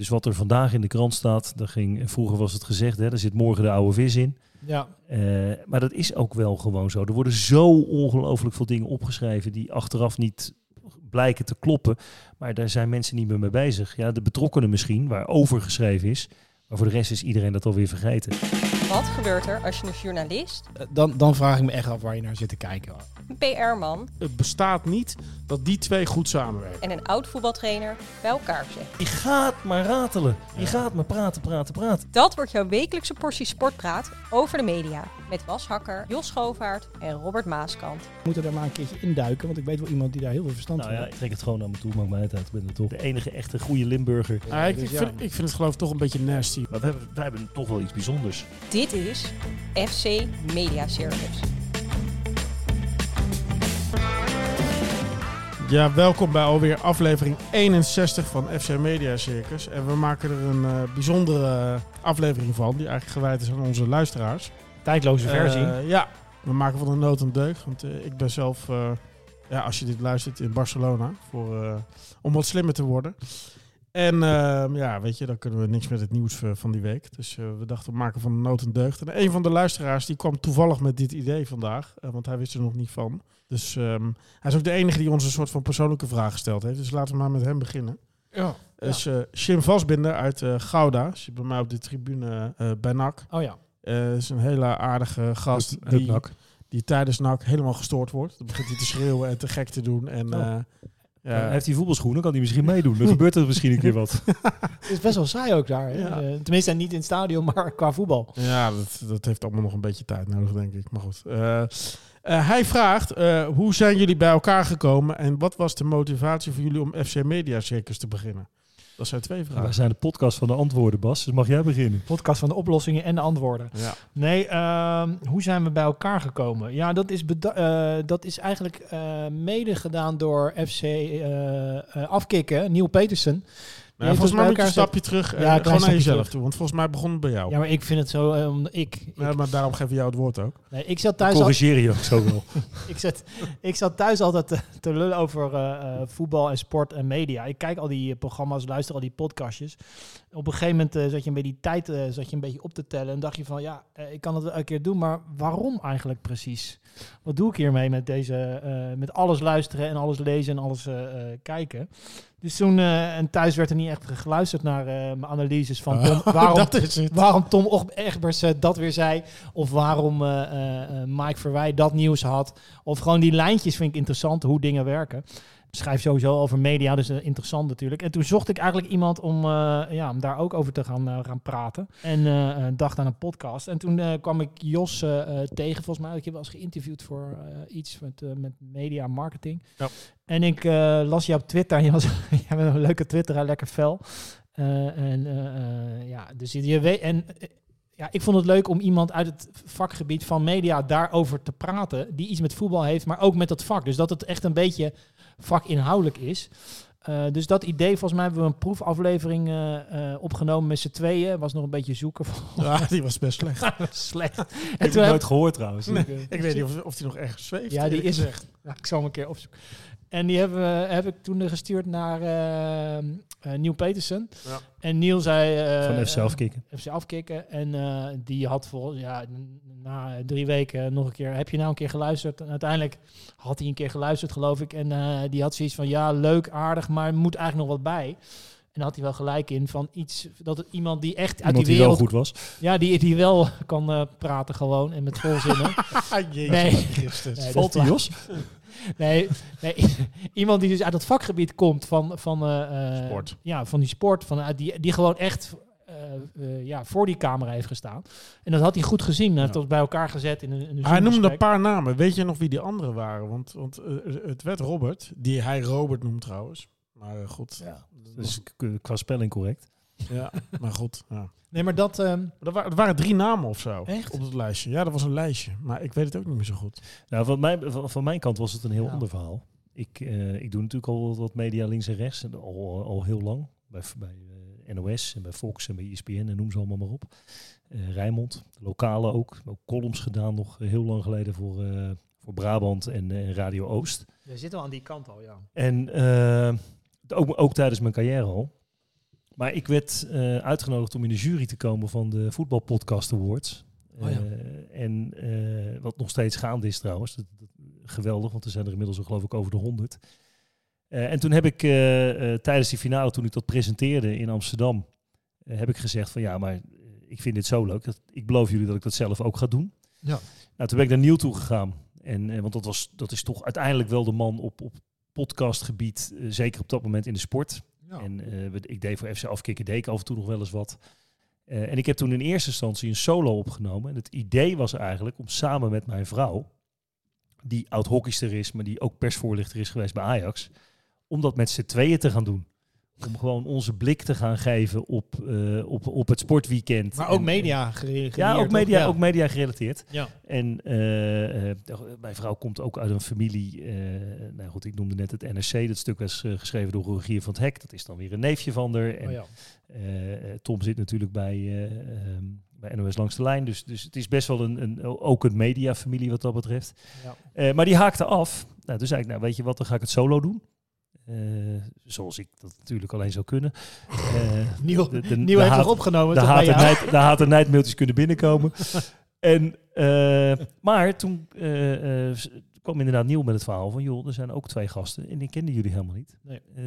Dus wat er vandaag in de krant staat, daar ging, vroeger was het gezegd, hè, er zit morgen de oude vis in. Ja, Eh, maar dat is ook wel gewoon zo. Er worden zo ongelooflijk veel dingen opgeschreven die achteraf niet blijken te kloppen. Maar daar zijn mensen niet meer mee bezig. Ja, de betrokkenen misschien, waar over geschreven is. Maar voor de rest is iedereen dat alweer vergeten. Wat gebeurt er als je een journalist, eh, dan, dan vraag ik me echt af waar je naar zit te kijken. een PR-man Het bestaat niet dat die twee goed samenwerken. en een oud voetbaltrainer bij elkaar zet? Je gaat maar ratelen. Je gaat maar praten, praten, praten. Dat wordt jouw wekelijkse portie sportpraat over de media. Met Bas Hakker, Jos Schovaert en Robert Maaskant. We moeten daar maar een keertje induiken, want ik weet wel iemand die daar heel veel verstand Nou van ja, heeft. ik trek het gewoon naar me toe, maakt mij het uit. Ik ben er toch de enige echte goede Limburger. Ah, ik, dus ik vind, ik vind het geloof ik toch een beetje nasty. Maar we hebben, wij hebben toch wel iets bijzonders. Dit is FC Media Circus. Ja, welkom bij alweer aflevering 61 van FC Media Circus. En we maken er een eh, bijzondere aflevering van, die eigenlijk gewijd is aan onze luisteraars. Tijdloze versie. Eh, ja, we maken van de nood een deugd. Want eh, ik ben zelf, eh, ja, als je dit luistert, in Barcelona. Voor, eh, om wat slimmer te worden. En eh, ja, weet je, dan kunnen we niks met het nieuws eh, van die week. Dus eh, we dachten, we maken van de nood een deugd. En een van de luisteraars die kwam toevallig met dit idee vandaag. eh, want hij wist er nog niet van. Dus ehm, hij is ook de enige die ons een soort van persoonlijke vraag gesteld heeft. Dus laten we maar met hem beginnen. ja. Dus eh Jim Vasbinder uit eh, Gouda. Zit bij mij op de tribune eh, bij NAC. Oh ja. Eh is een hele aardige gast die, die tijdens NAC helemaal gestoord wordt. Dan begint hij te schreeuwen en te gek te doen. En, Oh. Eh, ja, Ja. Heeft hij voetbalschoenen, kan hij misschien meedoen. Dan gebeurt er misschien een keer wat. Het is best wel saai ook daar. Ja. Eh, tenminste, niet in het stadion, maar qua voetbal. ja dat, dat heeft allemaal nog een beetje tijd nodig, denk ik. Maar goed. Eh, eh, hij vraagt, eh, hoe zijn jullie bij elkaar gekomen en wat was de motivatie voor jullie om FC Media Circus te beginnen? Dat zijn twee Wij vragen. zijn de podcast van de antwoorden, Bas. Dus mag jij beginnen? Podcast van de oplossingen en de antwoorden. Ja. Nee, ehm, hoe zijn we bij elkaar gekomen? Ja, dat is, beda- eh, dat is eigenlijk eh, mede gedaan door FC eh, eh, Afkikken, Neil Petersen. Maar volgens ons mij moet je een stapje terug, eh, Ja, een gewoon naar jezelf terug. toe. Want volgens mij begon het bij jou. Ja, maar ik vind het zo... eh, omdat ik, ik, Ja, maar daarom geven we jou het woord ook. nee, ik, zat thuis al, Corrigeer je ook zo wel. ik, zat, ik zat thuis altijd te, te lullen over eh, eh, voetbal en sport en media. Ik kijk al die eh, programma's, luister al die podcastjes. Op een gegeven moment eh, zat je bij die tijd eh, zat je een beetje op te tellen. En dacht je van, ja, eh, ik kan het wel een keer doen, maar waarom eigenlijk precies? Wat doe ik hiermee met deze, eh, met alles luisteren en alles lezen en alles eh, eh, kijken? Dus toen, en thuis werd er niet echt geluisterd naar mijn analyses van Tom, waarom, dat is het. waarom Tom Egberts dat weer zei. Of waarom Mike Verwij dat nieuws had. Of gewoon die lijntjes vind ik interessant, hoe dingen werken. Schrijf sowieso over media, dus eh, interessant natuurlijk. En toen zocht ik eigenlijk iemand om, eh, ja, om daar ook over te gaan, eh, gaan praten. En dacht aan een podcast. En toen kwam ik Jos tegen, volgens mij. Ik heb wel eens geïnterviewd voor iets met, met media marketing. Ja. En ik las je op Twitter. Je, was, je hebt een leuke Twitter, lekker fel. En ja, dus je weet. En ja, ik vond het leuk om iemand uit het vakgebied van media daarover te praten. Die iets met voetbal heeft, maar ook met dat vak. Dus dat het echt een beetje vakinhoudelijk is. Eh, dus dat idee, volgens mij hebben we een proefaflevering eh, eh, opgenomen met z'n tweeën. Was nog een beetje zoeken. Ja, die was best slecht. Slecht. En ik heb- nooit gehoord trouwens. Nee, ik weet niet of, of die nog ergens zweeft. Ja, die is gezegd. Ja, ik zal hem een keer opzoeken. En die hebben, we- heb ik toen gestuurd naar eh eh, Neil Petersen. Ja. En Neil zei... eh, Van FC eh, afkicken. FC afkicken. En eh, die had vol, ja, na drie weken nog een keer... Heb je nou een keer geluisterd? En uiteindelijk had hij een keer geluisterd, geloof ik. En eh, die had zoiets van, ja, leuk, aardig, maar moet eigenlijk nog wat bij. En had hij wel gelijk in van iets... Dat het iemand die echt uit Iemand die die wel wereld... goed was. Ja, die, die wel kan eh, praten gewoon en met volzinnen. Jezus Nee. Christus. Nee, Valt dat die is Jos? Nee, nee, iemand die dus uit het vakgebied komt van, van, eh, eh, Sport. Ja, van die sport. Van, eh, die, die gewoon echt eh, eh, ja, voor die camera heeft gestaan. En dat had hij goed gezien. Hij heeft Ja. ons bij elkaar gezet in een, in een Hij noemde een paar namen. Weet je nog wie die anderen waren? Want, want het werd Robert, die hij Robert noemt trouwens. Maar goed. Ja. Dus qua spelling correct. Ja, maar goed. Ja. Nee, maar dat... ehm, Maar Er, waren, er waren drie namen of zo Echt? op het lijstje. Ja, dat was een lijstje. Maar ik weet het ook niet meer zo goed. Nou, van, mijn, van, van mijn kant was het een heel Ja. ander verhaal. Ik, eh, ik doe natuurlijk al wat media links en rechts. En al, al heel lang. Bij, bij eh, NOS en bij Fox en bij ESPN en noem ze allemaal maar op. Eh Rijnmond, lokale ook. Ook columns gedaan nog heel lang geleden voor, eh, voor Brabant en Radio Oost. je zit al aan die kant al, ja. En eh, ook, ook tijdens mijn carrière al. Maar ik werd eh, uitgenodigd om in de jury te komen van de Voetbalpodcast Awards. Oh ja. Eh, en eh, wat nog steeds gaande is trouwens. Dat, dat- geweldig, want er zijn er inmiddels al geloof ik over de 100. Eh, en toen heb ik tijdens die finale, toen ik dat presenteerde in Amsterdam, heb ik gezegd van ja, maar ik vind dit zo leuk. Dat, ik beloof jullie dat ik dat zelf ook ga doen. Ja. Nou, toen ben ik naar Niel toe gegaan. En, want dat, was, dat is toch uiteindelijk wel de man op, op podcastgebied, zeker op dat moment in de sport. En eh, ik deed voor FC Afkikken, deed af en toe nog wel eens wat. Eh, en ik heb toen in eerste instantie een solo opgenomen. En het idee was eigenlijk om samen met mijn vrouw, die oud hockeyster is, maar die ook persvoorlichter is geweest bij Ajax, om dat met z'n tweeën te gaan doen. Om gewoon onze blik te gaan geven op, eh, op, op het sportweekend. Maar ook En- media gerelateerd. Ja, ook media, Ja. ook media gerelateerd. Ja. En eh, eh, mijn vrouw komt ook uit een familie. nou goed, ik noemde net het NRC. Dat stuk was geschreven door Rogier van het Hek. Dat is dan weer een neefje van haar. En Oh ja. Tom zit natuurlijk bij, eh, ehm, bij NOS Langs de Lijn. Dus, dus het is best wel een, een, ook een mediafamilie wat dat betreft. Ja. Maar die haakte af. Nou, toen zei ik, nou weet je wat, dan ga ik het solo doen. Eh, zoals ik dat natuurlijk alleen zou kunnen. Eh, Nieuw, de- de- nieuw de heeft haat- nog opgenomen. de haat- nijd- de haat- en nijdmailtjes kunnen binnenkomen. en, eh, maar toen eh, eh, kwam inderdaad Nieuw met het verhaal van... joh, er zijn ook twee gasten en die kenden jullie helemaal niet. Nee. Eh,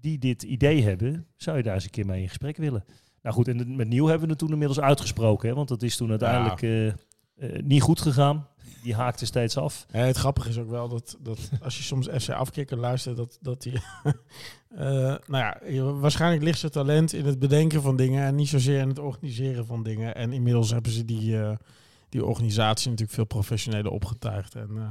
die dit idee hebben, zou je daar eens een keer mee in gesprek willen? Nou goed, en met Nieuw hebben we het toen inmiddels uitgesproken. Hè, want dat is toen uiteindelijk niet goed gegaan. Die haakte steeds af. Het grappige is ook wel dat, dat als je soms FC Afkikker luistert, dat, dat die... eh, nou ja, waarschijnlijk ligt zijn talent in het bedenken van dingen en niet zozeer in het organiseren van dingen. En inmiddels hebben ze die, eh, die organisatie natuurlijk veel professioneler opgetuigd. En eh,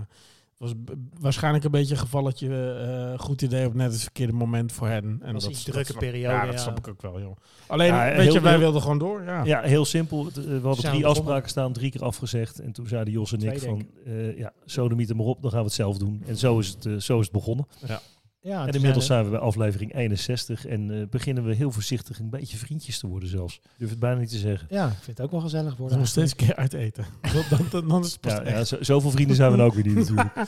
was waarschijnlijk een beetje een gevalletje eh, goed idee op net het verkeerde moment voor hen. En Was dat dat drukke snap- periode, Ja, dat ja. snap ik ook wel, joh. Alleen, Ja, weet heel- je, wij heel- wilden gewoon door. Ja. Ja, heel simpel. Eh, we hadden Zijn drie begonnen? afspraken staan, drie keer afgezegd. En toen zeiden Jos en ik Twee, van, eh ja, sodemiet er maar op, dan gaan we het zelf doen. En zo is het, zo is het begonnen. Ja, En toen inmiddels zijn zijn we bij aflevering 61 en eh, beginnen we heel voorzichtig een beetje vriendjes te worden zelfs. Ik durf het bijna niet te zeggen. Ja, ik vind het ook wel gezellig worden. nog steeds een keer uit eten. dan, dan, dan is het pas Ja, echt. ja, zo- zoveel vrienden zijn we dan ook weer niet natuurlijk.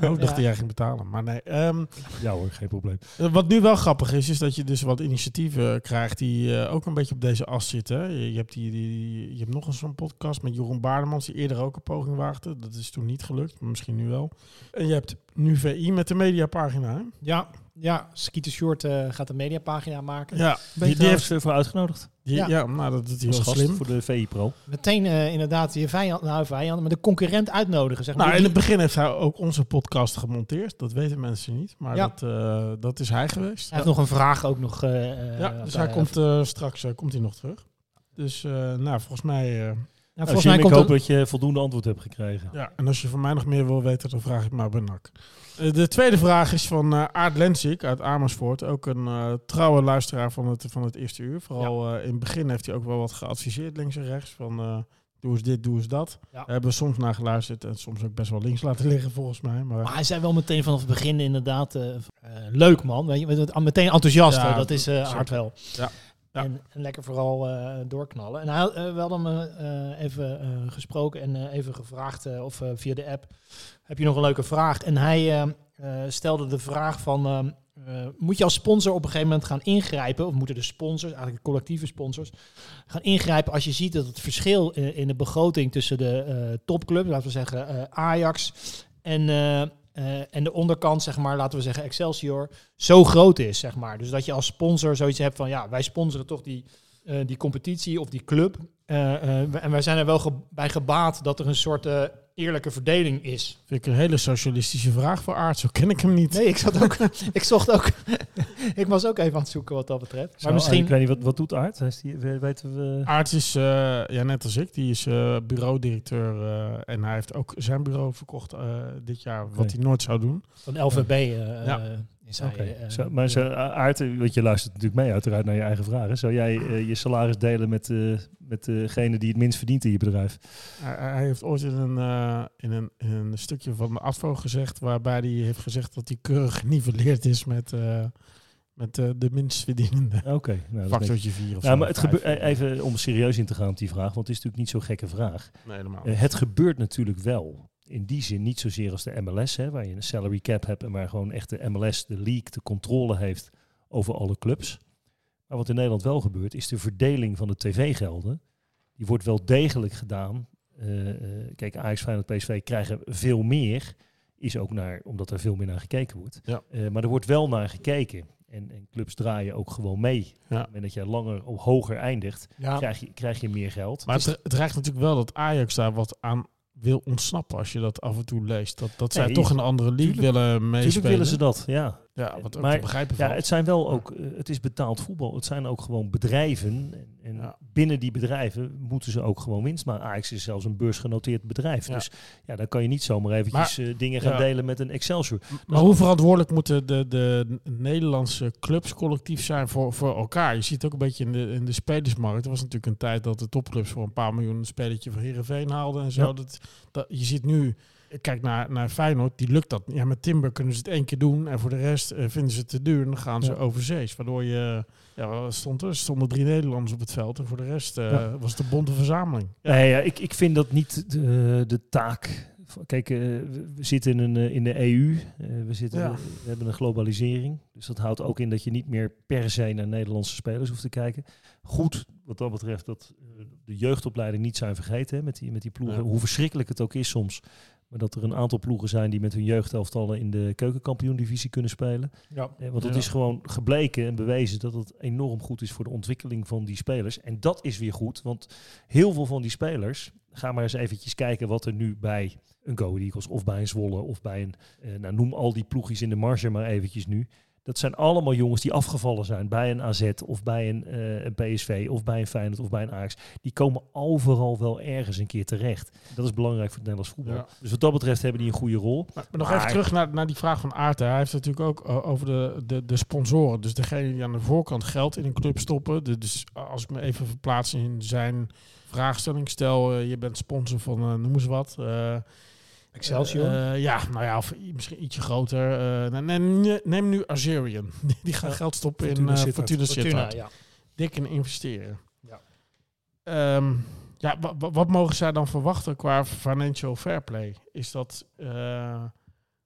Oh, ik dacht Ja. dat jij ging betalen. Maar nee. ehm, Ja hoor, geen probleem. Eh, Wat nu wel grappig is, is dat je dus wat initiatieven krijgt die eh, ook een beetje op deze as zitten. hè. Je, je hebt, die, die, je hebt nog eens zo'n podcast met Jeroen Baardemans, die eerder ook een poging waagde. Dat is toen niet gelukt, maar misschien nu wel. En je hebt nu VI met de mediapagina. hè? Ja, ja Skeeter Short eh, gaat een mediapagina maken. Ja, die, die daar heeft... heeft voor uitgenodigd? Die, ja. Ja. nou dat Als heel slim. voor de VI Pro. Meteen eh, inderdaad je vijand, nou vijand, maar de concurrent uitnodigen. Zeg maar. Nou, in het begin heeft hij ook onze podcast gemonteerd. Dat weten mensen niet, maar Ja. dat, eh, dat is hij geweest. hij heeft nog een vraag ook nog. eh, ja, dus hij komt eh, straks komt hij nog terug. Dus eh, nou, volgens mij... Nou, Nou, volgens mij Jim, ik komt hoop dat je voldoende antwoord hebt gekregen. Ja, en als je van mij nog meer wil weten, dan vraag ik maar bij NAC. Eh, de tweede vraag is van eh Aart Lensik uit Amersfoort. Ook een eh, trouwe luisteraar van het, van het eerste uur. Vooral eh, in het begin heeft hij ook wel wat geadviseerd links en rechts. Van eh, doe eens dit, doe eens dat. Ja. Daar hebben we soms naar geluisterd en soms ook best wel links laten liggen volgens mij. Maar, Maar hij zei wel meteen vanaf het begin inderdaad, leuk man. Weet je, met- meteen enthousiast, Ja, dat is eh hard wel. Ja. En, en lekker vooral eh, doorknallen. En hij uh, wel hem eh, even eh, gesproken en eh, even gevraagd, eh, of eh, via de app, heb je nog een leuke vraag? En hij eh, eh, stelde de vraag van, eh, eh, moet je als sponsor op een gegeven moment gaan ingrijpen, of moeten de sponsors, eigenlijk collectieve sponsors, gaan ingrijpen als je ziet dat het verschil in, in de begroting tussen de eh topclubs, laten we zeggen eh, Ajax en... eh, en de onderkant, zeg maar, laten we zeggen Excelsior, zo groot is, zeg maar. Dus dat je als sponsor zoiets hebt van, ja, wij sponsoren toch die, uh, die competitie of die club. Uh, en wij zijn er wel bij gebaat dat er een soort eerlijke verdeling is. Vind ik een hele socialistische vraag voor Aard. Zo ken ik hem niet. Nee, ik zat ook. ik zocht ook. ik was ook even aan het zoeken wat dat betreft. Maar Zo, misschien. Ik weet niet, wat, wat doet Aard? Is die, weten we... Aard is, uh, ja, net als ik, die is uh, bureaudirecteur. Uh, en hij heeft ook zijn bureau verkocht uh, dit jaar, okay. wat hij nooit zou doen. Van LVB. ja. Okay. zo, maar zo, Aard, want je luistert natuurlijk mee uiteraard naar je eigen vragen. Zou jij je salaris delen met, met degene die het minst verdient in je bedrijf? Hij, hij heeft ooit in een, uh, in, een, in een stukje van de ADVO gezegd, waarbij hij heeft gezegd dat hij keurig geniveleerd is met, uh, met de minst verdienende. Oké. Okay, nou, Factortje 4 of nou, zo. Maar het gebeurt, even om serieus in te gaan op die vraag, want het is natuurlijk niet zo'n gekke vraag. Nee, helemaal. Uh, het gebeurt natuurlijk wel. In die zin niet zozeer als de MLS, hè, waar je een salary cap hebt en waar gewoon echt de MLS, de league, de controle heeft over alle clubs. Maar wat in Nederland wel gebeurt, is de verdeling van de tv-gelden. Die wordt wel degelijk gedaan. Eh, eh, kijk, Ajax, Feyenoord, PSV krijgen veel meer. Is ook naar, omdat er veel meer naar gekeken wordt. Ja. Eh, maar er wordt wel naar gekeken. En, en clubs draaien ook gewoon mee. Het moment dat je langer of hoger eindigt, Ja. krijg, je, krijg je meer geld. Maar Dus- het, het dreigt natuurlijk wel dat Ajax daar wat aan wil ontsnappen als je dat af en toe leest. Dat, dat zij toch een andere league tuurlijk- willen Natuurlijk meespelen. willen ze dat, ja. Ja, wat ook Maar- te begrijpen Ja, het zijn wel ook, eh, het is betaald voetbal. Het zijn ook gewoon bedrijven. En, en Ja. binnen die bedrijven moeten ze ook gewoon winst maken. Ajax is zelfs een beursgenoteerd bedrijf. Ja. Dus ja, dan kan je niet zomaar eventjes eh, dingen gaan delen met een Excelsior. Maar hoe verantwoordelijk moeten de, de Nederlandse clubs collectief zijn voor, voor elkaar? Je ziet ook een beetje in de, in de spelersmarkt. Er was natuurlijk een tijd dat de topclubs voor een paar miljoen een spelletje van Heerenveen haalden en zo. Dat, dat, je ziet nu, kijk naar, naar Feyenoord, die lukt dat. Ja, met Timber kunnen ze het één keer doen en voor de rest eh, vinden ze het te duur en dan gaan ze Ja. overzees. Waardoor je, ja, wat stond er? Stonden drie Nederlanders op het veld en voor de rest eh, Ja. was het een bonte verzameling. Nee, ja, ik, ik vind dat niet de, de taak. Kijk, eh, we zitten in, een, eh, in de EU. eh, we, zitten, we hebben een globalisering. Dus dat houdt ook in dat je niet meer per se naar Nederlandse spelers hoeft te kijken. Goed, wat dat betreft, dat eh, de jeugdopleiding niet zijn vergeten hè, met, die, met die ploegen. Hoe verschrikkelijk het ook is soms. Maar dat er een aantal ploegen zijn die met hun jeugdelftallen in de keukenkampioen-divisie kunnen spelen. Ja. Eh, want het Ja. is gewoon gebleken en bewezen dat het enorm goed is voor de ontwikkeling van die spelers. En dat is weer goed, want heel veel van die spelers, ga maar eens eventjes kijken wat er nu bij een Go Eagles of bij een Zwolle of bij een, eh, nou noem al die ploegjes in de marge maar eventjes nu. Dat zijn allemaal jongens die afgevallen zijn bij een AZ of bij een, eh, een PSV of bij een Feyenoord of bij een Ajax. Die komen overal wel ergens een keer terecht. Dat is belangrijk voor het Nederlands voetbal. Ja. Dus wat dat betreft hebben die een goede rol. Maar, maar nog Maar- even terug naar, naar die vraag van Aert. hè. Hij heeft het natuurlijk ook eh, over de, de, de sponsoren. Dus degene die aan de voorkant geld in een club stoppen. De- dus als ik me even verplaats in zijn vraagstelling. Stel, eh, je bent sponsor van, eh, noem eens wat. Eh, Excelsior. eh, ja, nou ja, of misschien ietsje groter. eh, neem, neem- nu Azerion. Die gaan geld stoppen Fortuna in eh. Fortuna Fortuna, Sittard. ja. Dik in investeren. Ja. Ehm, ja, wa- wa- wat mogen zij dan verwachten qua financial fair play? Is dat... eh,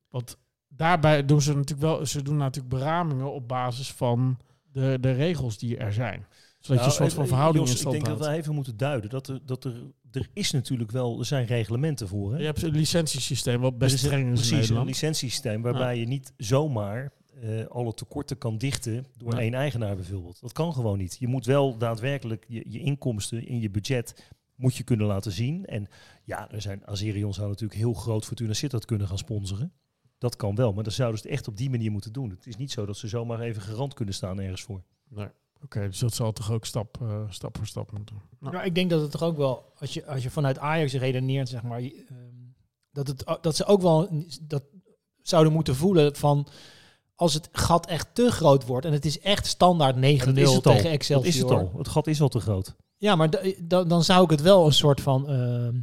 want daarbij doen ze natuurlijk wel... Ze doen natuurlijk beramingen op basis van de, de regels die er zijn. Zodat je een soort van eh, verhouding Jos, in Ik denk dat we even moeten duiden dat er, dat er, er is natuurlijk wel, er zijn reglementen voor. Hè? Je hebt een licentiesysteem wat best is een- streng is in Precies, een licentiesysteem waarbij je niet zomaar eh, alle tekorten kan dichten door Ja. één eigenaar bijvoorbeeld. Dat kan gewoon niet. Je moet wel daadwerkelijk je, je inkomsten in je budget moet je kunnen laten zien. En ja, er zijn Azerion zou natuurlijk heel groot Fortuna Sittard kunnen gaan sponsoren. Dat kan wel, maar dan zouden ze het echt op die manier moeten doen. Het is niet zo dat ze zomaar even garant kunnen staan ergens voor. Nee. Oké, dus dat zal toch ook stap, eh, stap voor stap moeten. Nou, Ja, ik denk dat het toch ook wel, als je, als je vanuit Ajax redeneert, zeg maar, ehm, dat, het, dat ze ook wel dat zouden moeten voelen van als het gat echt te groot wordt en het is echt standaard 9-0 dat is het al. tegen Excelsior. Dat is het al. Het gat is al te groot. Ja, maar da- da- dan zou ik het wel een soort van. ehm,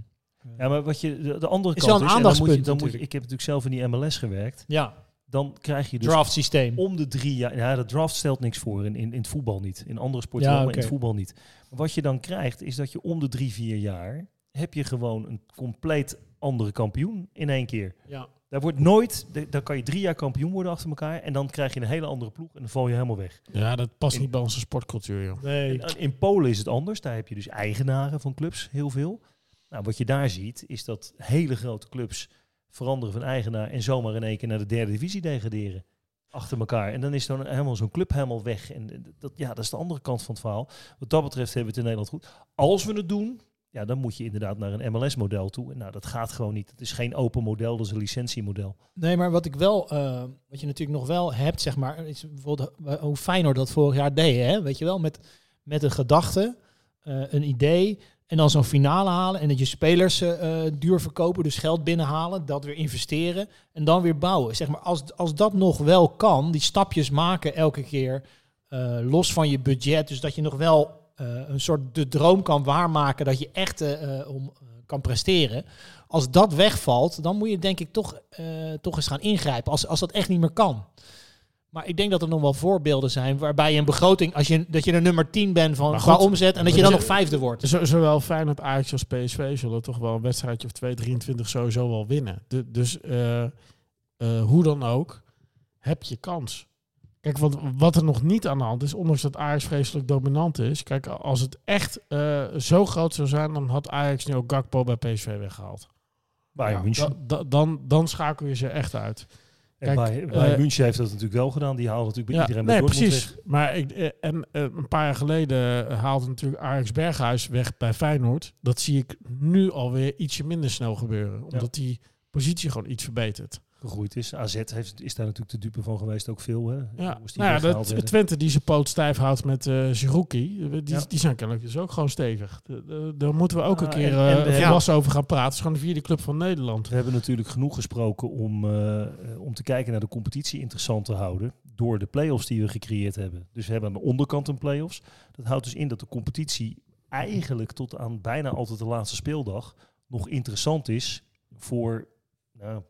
Ja, maar wat je de, de andere Is kant wel een is, en dan moet je, dan moet je, ik heb natuurlijk zelf in die MLS gewerkt. ja, Dan krijg je dus draft systeem. om de drie jaar. Ja, de draft stelt niks voor in, in, in het voetbal niet. In andere sporten Ja, wel, maar in het voetbal niet. Maar wat je dan krijgt, is dat je om de drie, vier jaar heb je gewoon een compleet andere kampioen in één keer. Ja. Daar wordt nooit, dan kan je drie jaar kampioen worden achter elkaar en dan krijg je een hele andere ploeg en dan val je helemaal weg. ja, dat past In- niet bij onze sportcultuur, joh. Nee. En In Polen is het anders. Daar heb je dus eigenaren van clubs, heel veel. Nou, wat je daar ziet, is dat hele grote clubs veranderen van eigenaar en zomaar in één keer naar de derde divisie degraderen. Achter elkaar. En dan is dan helemaal zo'n club helemaal weg. En dat, ja, dat is de andere kant van het verhaal. Wat dat betreft hebben we het in Nederland goed. Als we het doen, ja, dan moet je inderdaad naar een MLS-model toe. En nou, dat gaat gewoon niet. Het is geen open model, dat is een licentiemodel. Nee, maar wat ik wel, eh, wat je natuurlijk nog wel hebt, zeg maar, is bijvoorbeeld eh, hoe Feyenoord dat vorig jaar deed, hè? Weet je wel, met, met een gedachte, eh, een idee en dan zo'n finale halen en dat je spelers eh, duur verkopen, dus geld binnenhalen, dat weer investeren en dan weer bouwen. Zeg maar, als, als dat nog wel kan, die stapjes maken elke keer, eh, los van je budget, dus dat je nog wel een soort de droom kan waarmaken dat je echt om kan presteren. Als dat wegvalt, dan moet je denk ik toch, toch eens gaan ingrijpen. Als, als dat echt niet meer kan. Maar ik denk dat er nog wel voorbeelden zijn waarbij je een begroting, als je, dat je de nummer 10 bent van qua omzet en dat je dan nog vijfde wordt. Zo, zowel Feyenoord, Ajax als PSV zullen toch wel een wedstrijdje of 2, 23 sowieso wel winnen. Du- dus eh, eh, hoe dan ook, heb je kans. Kijk, wat, wat er nog niet aan de hand is, ondanks dat Ajax vreselijk dominant is. Kijk, als het echt eh, zo groot zou zijn, dan had Ajax nu ook Gakpo bij PSV weggehaald. Bayern Ja, München. da- da- dan, dan schakel je ze echt uit. Kijk, Bayern, Bayern eh, München heeft dat natuurlijk wel gedaan. Die haalde natuurlijk bij Ja, iedereen bij nee, Dortmund precies. weg. Maar ik, eh, en eh, een paar jaar geleden haalde natuurlijk Ajax Berghuis weg bij Feyenoord. Dat zie ik nu alweer ietsje minder snel gebeuren. Omdat die positie gewoon iets verbetert. Gegroeid is. AZ heeft, is daar natuurlijk de dupe van geweest, ook veel. Hè? Ja, nou ja, dat. Twente die zijn poot stijf houdt met Zerouki, die, Ja. die zijn kennelijk dus ook gewoon stevig. Daar moeten we ook een keer en- en eh, volwassen over gaan praten. Het is gewoon de vierde club van Nederland. We hebben natuurlijk genoeg gesproken om, eh, om te kijken naar de competitie interessant te houden. Door de play-offs die we gecreëerd hebben. Dus we hebben aan de onderkant een play-offs. Dat houdt dus in dat de competitie eigenlijk tot aan bijna altijd de laatste speeldag nog interessant is voor nou,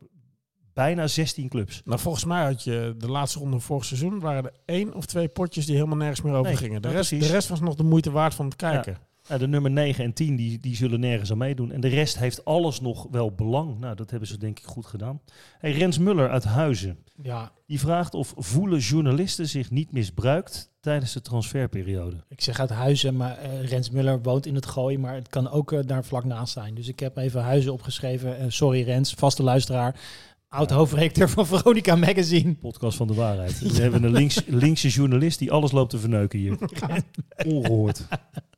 bijna 16 clubs. Nou, volgens mij had je de laatste ronde vorig seizoen waren er één of twee potjes die helemaal nergens meer over Nee, gingen. De rest, de rest was nog de moeite waard van het kijken. De nummer 9 en 10 die, die zullen nergens aan meedoen. En de rest heeft alles nog wel belang. Nou, dat hebben ze denk ik goed gedaan. Hey, Rens Muller uit Huizen. Ja, Die vraagt of voelen journalisten zich niet misbruikt tijdens de transferperiode. ik zeg uit Huizen, maar eh, Rens Muller woont in het Gooi, maar het kan ook eh, daar vlak naast zijn. Dus ik heb even Huizen opgeschreven. Eh, sorry Rens, vaste luisteraar. Oud Ja. hoofdredacteur van Veronica Magazine. Podcast van de waarheid. We hebben een links, linkse journalist die alles loopt te verneuken hier. Ongehoord.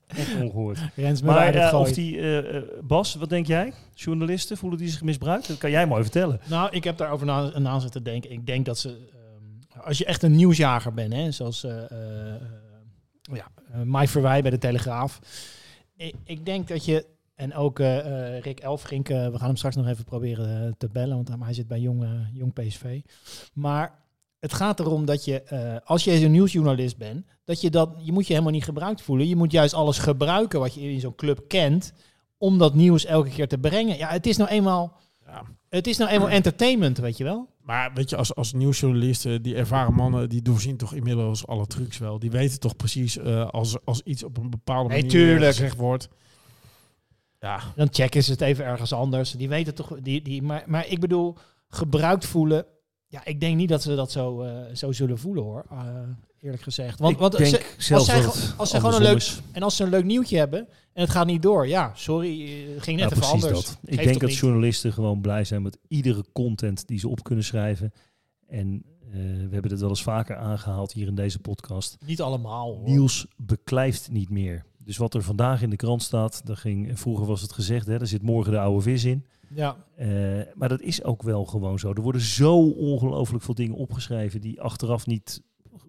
Echt ongehoord. Rens Maar eh, of die, eh, eh, Bas, wat denk jij? Journalisten, voelen die zich misbruikt? Dat kan jij mooi vertellen. Nou, ik heb daarover na, na zitten denken. Ik denk dat ze, ehm, als je echt een nieuwsjager bent, hè, zoals eh, ja, Mai Verwij bij de Telegraaf. Ik, ik denk dat je, en ook eh, eh, Rick Elfrink, eh, we gaan hem straks nog even proberen te bellen, want hij zit bij jong, jong PSV. Maar het gaat erom dat je, als je een nieuwsjournalist bent, dat je dat, je moet je helemaal niet gebruikt voelen. Je moet juist alles gebruiken wat je in zo'n club kent, om dat nieuws elke keer te brengen. Ja, het is nou eenmaal... Ja. Het is nou eenmaal entertainment, weet je wel? Maar weet je, als, als nieuwsjournalisten, die ervaren mannen, die doorzien toch inmiddels alle trucs wel. Die weten toch precies als, als iets op een bepaalde manier tuurlijk. gezegd wordt. Ja, Dan checken ze het even ergens anders. Die weten toch... Die, die, maar, maar ik bedoel, gebruikt voelen... Ja, ik denk niet dat ze dat zo, eh, zo zullen voelen, hoor. Eh, eerlijk gezegd. Want, ik want denk ze, zelfs zij als ze gewoon een leuk- is. en als ze een leuk nieuwtje hebben en het gaat niet door. Ja, sorry, eh, het ging net Ja, even anders. dat. Ik denk dat niet? journalisten gewoon blij zijn met iedere content die ze op kunnen schrijven. En eh, we hebben het wel eens vaker aangehaald hier in deze podcast. Niet allemaal, hoor. Nieuws beklijft niet meer. Dus wat er vandaag in de krant staat, daar ging, vroeger was het gezegd, hè, daar zit morgen de oude vis in. Ja, Eh, maar dat is ook wel gewoon zo. Er worden zo ongelooflijk veel dingen opgeschreven die achteraf niet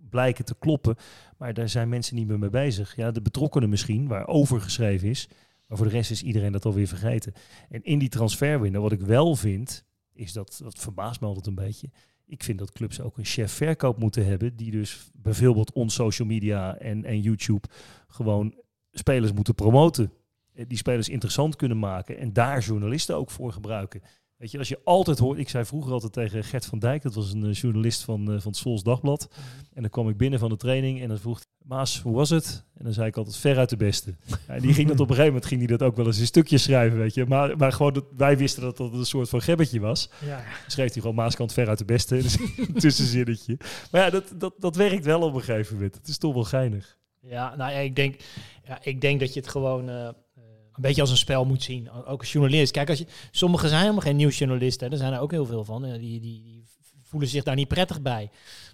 blijken te kloppen. Maar daar zijn mensen niet meer mee bezig. Ja, de betrokkenen misschien, waar over geschreven is. Maar voor de rest is iedereen dat alweer vergeten. En in die transferwindow, wat ik wel vind, is dat, dat verbaast me altijd een beetje. Ik vind dat clubs ook een chef verkoop moeten hebben. Die dus bijvoorbeeld ons social media en, en YouTube gewoon spelers moeten promoten. Eh, Die spelers interessant kunnen maken. En daar journalisten ook voor gebruiken. Weet je, als je altijd hoort... Ik zei vroeger altijd tegen Gert van Dijk. Dat was een eh, journalist van, eh, van het Sols Dagblad. En dan kwam ik binnen van de training en dan vroeg hij, Maas, hoe was het? En dan zei ik altijd, veruit de beste. Ja, en die ging dat op een gegeven moment ging die dat ook wel eens in stukjes schrijven, weet je. Maar, maar gewoon, dat, wij wisten dat dat een soort van gebbetje was. ja. Schreef hij gewoon Maaskant veruit de beste. Dus een tussenzinnetje. Maar ja, dat, dat, dat werkt wel op een gegeven moment. Het is toch wel geinig. Ja, nou ja, ik denk, ja, ik denk dat je het gewoon eh, een beetje als een spel moet zien. Ook als journalist. Kijk, als je, sommigen zijn helemaal geen nieuwsjournalisten. Er zijn er ook heel veel van. Die, die, die voelen zich daar niet prettig bij.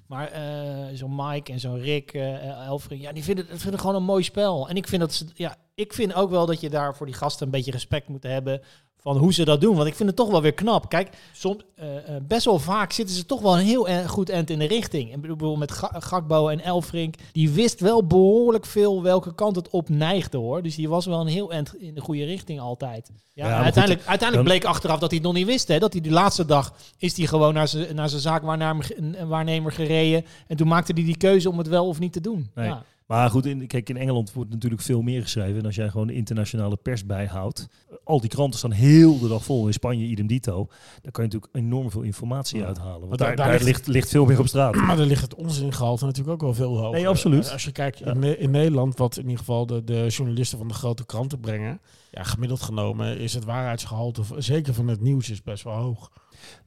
Maar eh, zo'n Mike en zo'n Rick, eh Elfring, ja, die vinden, dat vinden gewoon een mooi spel. En ik vind, dat ze, ja, ik vind ook wel dat je daar voor die gasten een beetje respect moet hebben van hoe ze dat doen. Want ik vind het toch wel weer knap. Kijk, soms, eh, eh, best wel vaak zitten ze toch wel een heel en- goed end in de richting. En bedoel, met Ga- Gakbo en Elfrink, die wist wel behoorlijk veel welke kant het op neigde hoor. Dus die was wel een heel end in de goede richting altijd. Ja, goed, uiteindelijk, uiteindelijk bleek achteraf dat hij het nog niet wist. Hè? Dat hij die laatste dag is hij gewoon naar zijn zaakwaarnemer waarnemer gereden. En toen maakte hij die keuze om het wel of niet te doen. Nee. Ja. Maar goed, in, kijk, in Engeland wordt natuurlijk veel meer geschreven. En als jij gewoon de internationale pers bijhoudt. Al die kranten staan heel de dag vol. In Spanje, idem dito. Daar kan je natuurlijk enorm veel informatie Ja. uithalen. Want Maar daar, daar- daar, daar ligt- ligt, ligt veel meer op straat. maar dan ligt het onzingehalte natuurlijk ook wel veel hoger. Nee, absoluut. Als je kijkt in, Ne- in Nederland, wat in ieder geval de, de journalisten van de grote kranten brengen. Ja, gemiddeld genomen is het waarheidsgehalte, zeker van het nieuws, is best wel hoog.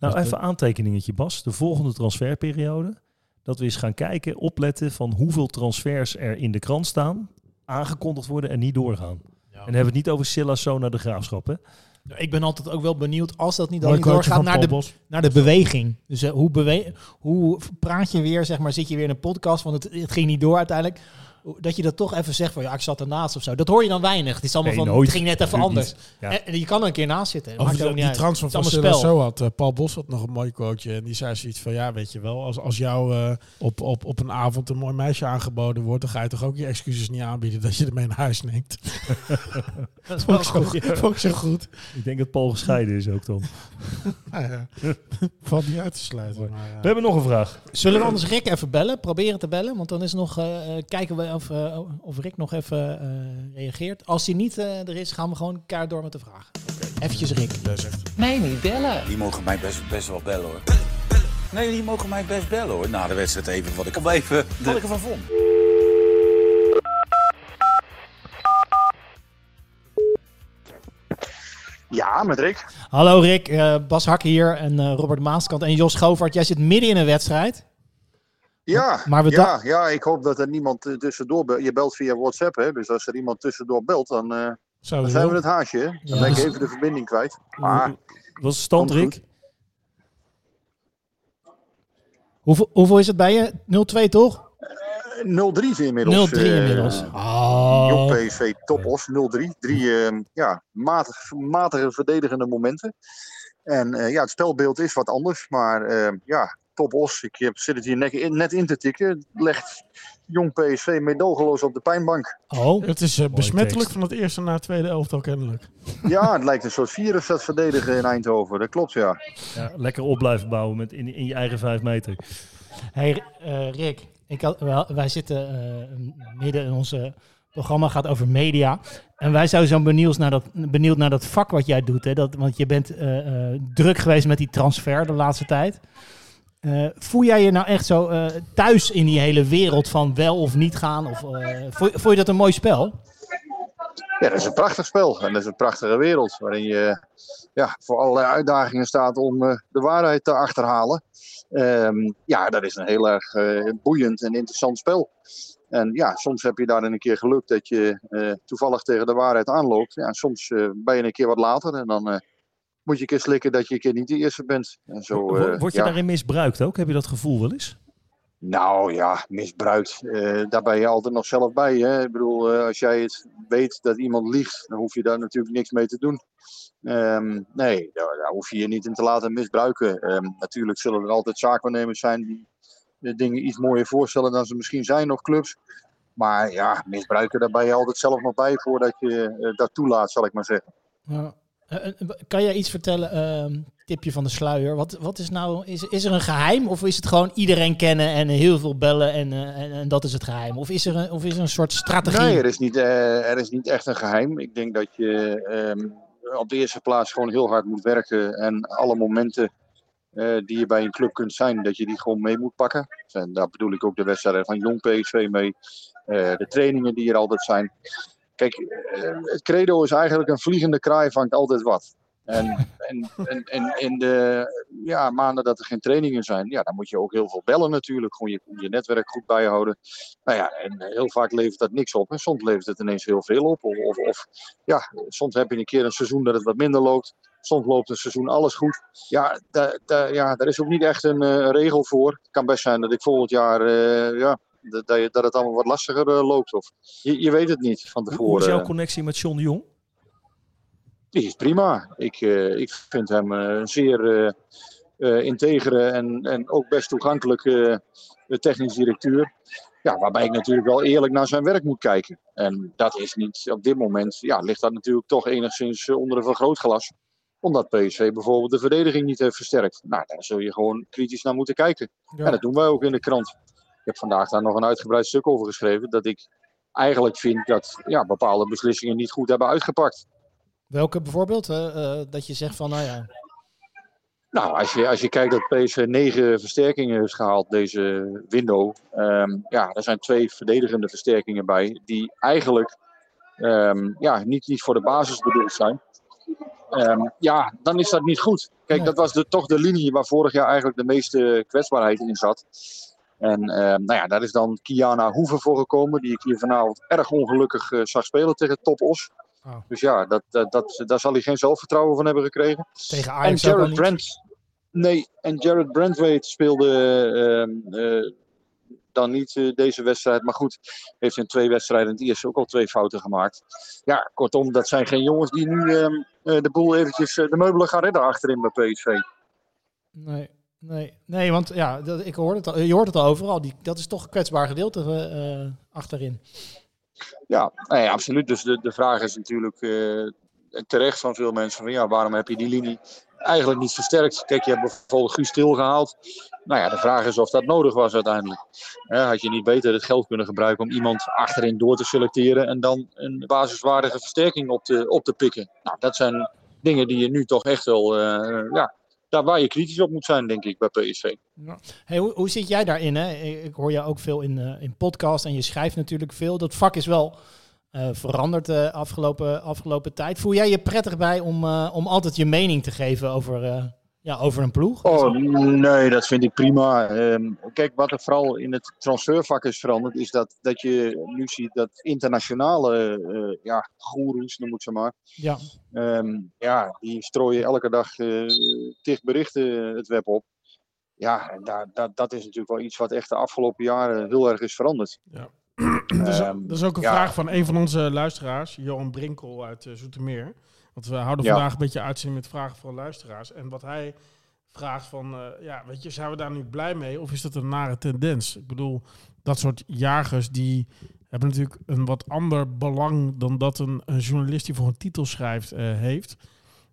Nou, Dus even aantekeningetje, Bas. De volgende transferperiode. Dat we eens gaan kijken, opletten van hoeveel transfers er in de krant staan, aangekondigd worden en niet doorgaan. En dan hebben we het niet over Silas zo naar de graafschap. Hè? Ik ben altijd ook wel benieuwd als dat niet, dan niet doorgaat naar de, Bos. naar de beweging. Dus eh, hoe, bewe hoe praat je weer, zeg maar, zit je weer in een podcast, want het, het ging niet door uiteindelijk. Dat je dat toch even zegt van ja, ik zat ernaast of zo. Dat hoor je dan weinig. Het is allemaal Nee, van, nooit. het ging net even anders. Ja. En, je kan er een keer naast zitten. Niet die uit. transfer van zo had eh, Paul Bos had nog een mooi quoteje. En die zei zoiets van, ja, weet je wel, als, als jou eh, op, op, op een avond een mooi meisje aangeboden wordt, dan ga je toch ook je excuses niet aanbieden dat je ermee naar huis neemt. Dat is wel Vond ik zo, goed. vond ik zo goed. Ik denk dat Paul gescheiden is ook dan. Nou ja, valt niet uit te sluiten. Maar, ja. We hebben nog een vraag. Zullen we anders Rick even bellen? Proberen te bellen. Want dan is nog, eh, eh, kijken we of, eh, of Rick nog even eh, reageert. Als hij niet eh, er is, gaan we gewoon kaart door met de vraag. Eventjes Rick. Nee, niet bellen. Die mogen mij best, best wel bellen hoor. Nee, die mogen mij best bellen hoor. Na de wedstrijd even wat ik, om even, wat ik ervan vond. Ja, met Rick. Hallo Rick, eh, Bas Hak hier en eh, Robert Maaskant en Jos Schovaert. Jij zit midden in een wedstrijd. Ja, Maar we ja, ja, ik hoop dat er niemand eh, tussendoor belt. Je belt via WhatsApp, hè? dus als er iemand tussendoor belt, dan, eh, dan Zouden zijn we het haasje. Hè? Dan Ja. ben ik even de verbinding kwijt. Maar Wat is de stand, Rick? Hoeveel, hoeveel is het bij je? 0-2 toch? 0-3 is inmiddels. 0-3 eh, inmiddels. Oh. Jong PSV Topos 0-3. Drie eh, ja, matig, matige verdedigende momenten. En eh, ja, het spelbeeld is wat anders. Maar eh, ja, Topos, ik heb, zit het hier net in, net in te tikken. Legt Jong PSV meedogenloos op de pijnbank. Oh, Het is eh, besmettelijk tekst. van het eerste naar het tweede elftal kennelijk. Ja, het lijkt een soort virus dat verdedigen in Eindhoven. Dat klopt, ja. Ja, lekker op blijven bouwen met in, in je eigen vijf meter. hey eh, Rick. Ik had, wel, wij zitten eh, midden in onze programma gaat over media. En wij zijn zo benieuwd naar dat, benieuwd naar dat vak wat jij doet. Hè? Dat, want je bent eh, eh, druk geweest met die transfer de laatste tijd. Eh, voel jij je nou echt zo eh, thuis in die hele wereld van wel of niet gaan? Of, eh, voel je dat een mooi spel? Ja, dat is een prachtig spel. En dat is een prachtige wereld. Waarin je ja, voor allerlei uitdagingen staat om de waarheid te achterhalen. Ehm, ja, dat is een heel erg boeiend en interessant spel. En ja, soms heb je daarin een keer geluk dat je toevallig tegen de waarheid aanloopt. Ja, soms ben je een keer wat later en dan moet je een keer slikken dat je een keer niet de eerste bent. En zo, eh, Word je ja. daarin misbruikt ook? Heb je dat gevoel wel eens? Nou ja, misbruikt. Eh, daar ben je altijd nog zelf bij. Hè? Ik bedoel, eh, als jij het weet dat iemand liegt, dan hoef je daar natuurlijk niks mee te doen. Ehm, nee, daar, daar hoef je je niet in te laten misbruiken. Ehm, natuurlijk zullen er altijd zaakwaarnemers zijn die de dingen iets mooier voorstellen dan ze misschien zijn, of clubs. Maar ja, misbruiken, daar ben je altijd zelf nog bij voordat je eh, dat toelaat, zal ik maar zeggen. Ja. Eh, eh, kan jij iets vertellen, ehm, tipje van de sluier? Wat, wat is nou, is, er een geheim of is het gewoon iedereen kennen en heel veel bellen en, eh, en, en dat is het geheim? Of is er een, of is er een soort strategie? Nee, er is niet, er is niet echt een geheim. Ik denk dat je ehm, op de eerste plaats gewoon heel hard moet werken. En alle momenten die je bij een club kunt zijn, dat je die gewoon mee moet pakken. En daar bedoel ik ook de wedstrijden van Jong PSV mee. de trainingen die er altijd zijn. Kijk, eh, het credo is eigenlijk een vliegende kraai vangt altijd wat. En, en, en, in de ja, maanden dat er geen trainingen zijn, ja, dan moet je ook heel veel bellen natuurlijk. Gewoon je, je netwerk goed bijhouden. Nou ja, en heel vaak levert dat niks op. En soms levert het ineens heel veel op. Of, of, of ja, soms heb je een keer een seizoen dat het wat minder loopt. Soms loopt een seizoen alles goed. Ja, da, da- ja daar is ook niet echt een eh, regel voor. Het kan best zijn dat ik volgend jaar, eh, ja, dat, dat, je- dat het allemaal wat lastiger eh, loopt. Of, je, je weet het niet van Hoe- Hoe tevoren. is jouw connectie met John de Jong? Die is prima. Ik, eh, ik vind hem eh, een zeer integere en, en ook best toegankelijke technisch directeur. Ja, waarbij ik natuurlijk wel eerlijk naar zijn werk moet kijken. En dat is niet op dit moment, ja, ligt dat natuurlijk toch enigszins onder een vergrootglas. Omdat PSV bijvoorbeeld de verdediging niet heeft versterkt. Nou, daar zul je gewoon kritisch naar moeten kijken. Ja. En dat doen wij ook in de krant. Ik heb vandaag daar nog een uitgebreid stuk over geschreven. Dat ik eigenlijk vind dat ja, bepaalde beslissingen niet goed hebben uitgepakt. Welke bijvoorbeeld? eh, dat je zegt van, nou ja, Nou, als je, als je kijkt dat PSV negen versterkingen heeft gehaald deze window. ehm, ja, er zijn twee verdedigende versterkingen bij. Die eigenlijk ehm, ja, niet, niet voor de basis bedoeld zijn. Ehm, ja, dan is dat niet goed. Kijk, Nee. dat was de, toch de linie waar vorig jaar eigenlijk de meeste kwetsbaarheid in zat. En uh, nou ja, daar is dan Kiana Hoeven voor gekomen, die ik hier vanavond erg ongelukkig uh, zag spelen tegen Top Os. Oh. Dus ja, dat, dat, dat, daar zal hij geen zelfvertrouwen van hebben gekregen. Tegen Ajax en Jared Brent, Nee, en Jared Brentwaite speelde uh, dan niet deze wedstrijd. Maar goed, heeft in twee wedstrijden in het eerste ook al twee fouten gemaakt. Ja, kortom, dat zijn geen jongens die nu ehm, de boel eventjes de meubelen gaan redden achterin bij PSV. Nee, Nee, nee want ja, dat, ik hoor het al, je hoort het al overal. Die, dat is toch een kwetsbaar gedeelte uh, achterin. Ja, nee, absoluut. Dus de, de vraag is natuurlijk uh, terecht van veel mensen: van, ja, waarom heb je die linie eigenlijk niet versterkt? Kijk, je hebt bijvoorbeeld Guus Stil gehaald. Nou ja, de vraag is of dat nodig was uiteindelijk. had je niet beter het geld kunnen gebruiken om iemand achterin door te selecteren en dan een basiswaardige versterking op te, op te pikken? Nou, dat zijn dingen die je nu toch echt wel ja, daar waar je kritisch op moet zijn, denk ik, bij PSV. Ja. Hoe, hoe zit jij daarin? Hè? Ik hoor je ook veel in, uh, in podcast en je schrijft natuurlijk veel. Dat vak is wel uh, veranderd de uh, afgelopen, afgelopen tijd. Voel jij je prettig bij om, om altijd je mening te geven over ja, over een ploeg? Oh, nee, dat vind ik prima. Um, kijk, wat er vooral in het transfervak is veranderd, is dat, dat je nu ziet dat internationale uh, ja, goeroes, noem ik ze maar. Ja. Um, ja, die strooien elke dag uh, tig berichten het web op. Ja, en daar, dat, dat is natuurlijk wel iets wat echt de afgelopen jaren heel erg is veranderd. Ja. dat, is, um, dat is ook een ja. vraag van een van onze luisteraars, Johan Brinkel uit uh, Zoetermeer. Want we houden vandaag een beetje uitzien met vragen van luisteraars. En wat hij vraagt van, uh, ja, weet je, zijn we daar nu blij mee? Of is dat een nare tendens? Ik bedoel, dat soort jagers die hebben natuurlijk een wat ander belang dan dat een, een journalist die voor een titel schrijft uh, heeft.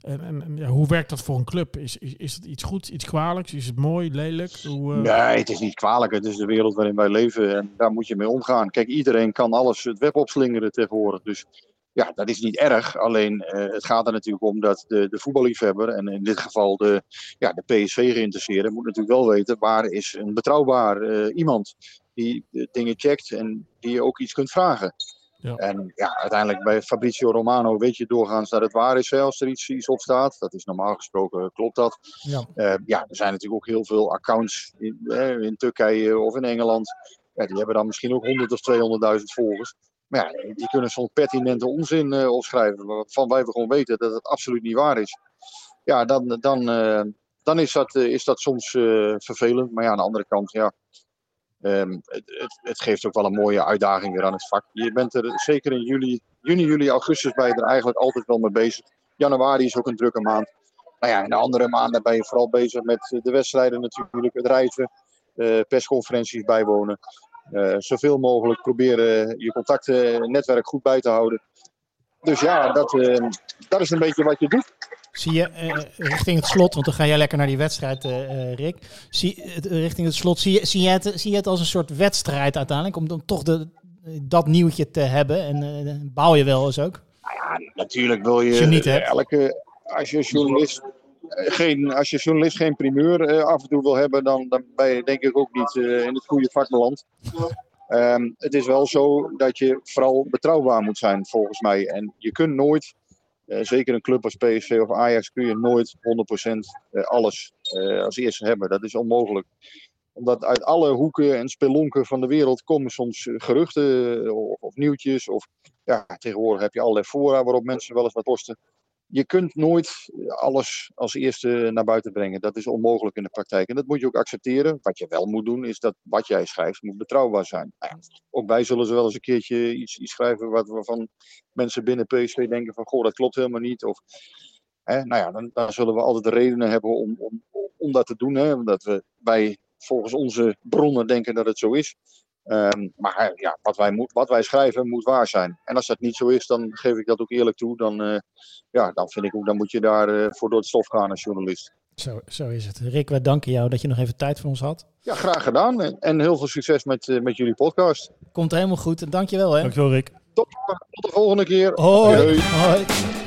En, en, en ja, hoe werkt dat voor een club? Is, is, is het iets goeds, iets kwalijks? Is het mooi, lelijk? Hoe, uh... Nee, het is niet kwalijk. Het is de wereld waarin wij leven en daar moet je mee omgaan. Kijk, iedereen kan alles het web opslingeren tegenwoordig. Dus ja, dat is niet erg. Alleen uh, het gaat er natuurlijk om dat de, de voetballiefhebber, en in dit geval de, ja, de PSV geïnteresseerde, moet natuurlijk wel weten waar is een betrouwbaar uh, iemand die dingen checkt en die je ook iets kunt vragen. Ja. En ja, uiteindelijk bij Fabrizio Romano weet je doorgaans dat het waar is hè, als er iets, iets op staat. Dat is normaal gesproken, klopt dat. Ja, uh, ja er zijn natuurlijk ook heel veel accounts in, in Turkije of in Engeland. Ja, die hebben dan misschien ook 100 of 200.000 volgers. Maar ja, die kunnen soms pertinente onzin uh, opschrijven, waarvan wij gewoon weten dat het absoluut niet waar is. Ja, dan, dan, uh, dan is, dat, uh, is dat soms vervelend. Maar ja, aan de andere kant, ja, um, het, het, het, geeft ook wel een mooie uitdaging weer aan het vak. Je bent er zeker in juli, juni, juli, augustus je er eigenlijk altijd wel mee bezig. Januari is ook een drukke maand. Nou ja, in de andere maanden ben je vooral bezig met de wedstrijden natuurlijk, het reizen, persconferenties bijwonen. Uh, zoveel mogelijk proberen je contacten, netwerk goed bij te houden. Dus ja, dat, uh, dat is een beetje wat je doet. Zie je uh, richting het slot, want dan ga jij lekker naar die wedstrijd, Rick. Zie, richting het slot, zie je, zie, je het, zie je het als een soort wedstrijd uiteindelijk, om dan toch de, dat nieuwtje te hebben? En bouw je wel eens ook? Nou ja, natuurlijk wil je, niet elke, als je journalist geen, als je journalist geen primeur uh, af en toe wil hebben, dan, dan ben je denk ik ook niet uh, in het goede vak beland. Um, het is wel zo dat je vooral betrouwbaar moet zijn, volgens mij. En je kunt nooit, uh, zeker een club als PSV of Ajax, kun je nooit 100% alles als eerste hebben. Dat is onmogelijk omdat uit alle hoeken en spelonken van de wereld komen soms geruchten of, of nieuwtjes. Of ja, tegenwoordig heb je allerlei fora waarop mensen wel eens wat posten je kunt nooit alles als eerste naar buiten brengen. Dat is onmogelijk in de praktijk. En dat moet je ook accepteren. Wat je wel moet doen, is dat wat jij schrijft moet betrouwbaar zijn. Nou ook wij zullen ze wel eens een keertje iets, iets schrijven wat, waarvan mensen binnen PSV denken van... goh, dat klopt helemaal niet. Of, hè, nou ja, dan, dan, zullen we altijd de redenen hebben om, om, om dat te doen. Hè, omdat we, wij volgens onze bronnen denken dat het zo is. Um, maar ja, wat wij, moet, wat wij schrijven moet waar zijn. En als dat niet zo is, dan geef ik dat ook eerlijk toe. Dan, uh, ja, dan vind ik ook, dan moet je daarvoor uh, voor door het stof gaan als journalist. Zo, zo is het. Rick, wij danken jou dat je nog even tijd voor ons had. Ja, graag gedaan. En, en heel veel succes met, uh, met jullie podcast. Komt helemaal goed. En dank je wel. Hè? Dankjewel, Rick. Tot, tot de volgende keer. Hoi. Hoi. Hoi.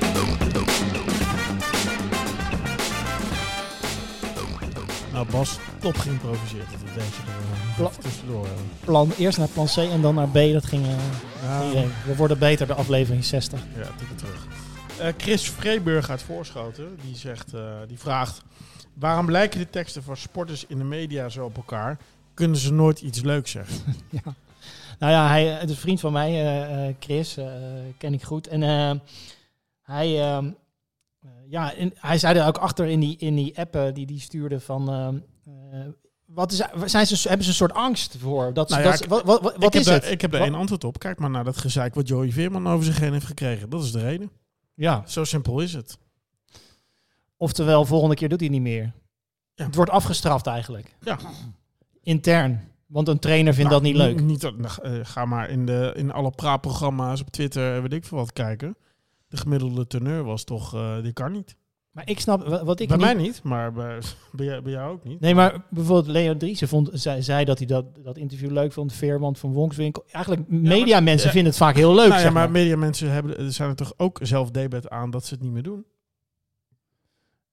Bas, top geïmproviseerd. Dat je er Pla tussendoor. Plan, eerst naar plan C en dan naar B. Dat ging, uh, ja. We worden beter de aflevering 60. Ja, tikken terug. Uh, Chris Vreeburg uit Voorschoten, die, zegt, uh, die vraagt... Waarom lijken de teksten van sporters in de media zo op elkaar? kunnen ze nooit iets leuks zeggen. ja. Nou ja, hij, het is een vriend van mij, eh, eh, Chris, eh, ken ik goed. En eh, hij, ehm, eh, ja, in- hij zei er ook achter in die, in die app die die stuurde van... ehm, eh, wat is, zijn ze, hebben ze een soort angst voor? Dat, Nou ja, dat, ik- wat wat, wat, is daar, het? Ik heb daar Wat- één antwoord op. Kijk maar naar dat gezeik wat Joey Veerman over zich heen heeft gekregen. Dat is de reden. Ja, Zo simpel is het. oftewel, volgende keer doet hij niet meer. Ja. Het wordt afgestraft eigenlijk. Ja. Intern. Want een trainer vindt Nou, dat niet leuk. Niet, dat- nou, eh, ga maar in, de, in alle praatprogramma's op Twitter, weet ik veel wat, kijken. De gemiddelde teneur was toch, eh die kan niet. Maar ik snap wa- wat ik bij niet... mij niet, maar bij, bij, jou, bij jou ook niet. Nee, maar bijvoorbeeld Leo Driessen vond, zei, zei dat hij dat, dat interview leuk vond. Veerman van Wonkswinkel. Eigenlijk, mediamensen ja. vinden het vaak heel leuk, Nou ja, maar maar. mediamensen hebben, zijn er toch ook zelf debet aan dat ze het niet meer doen.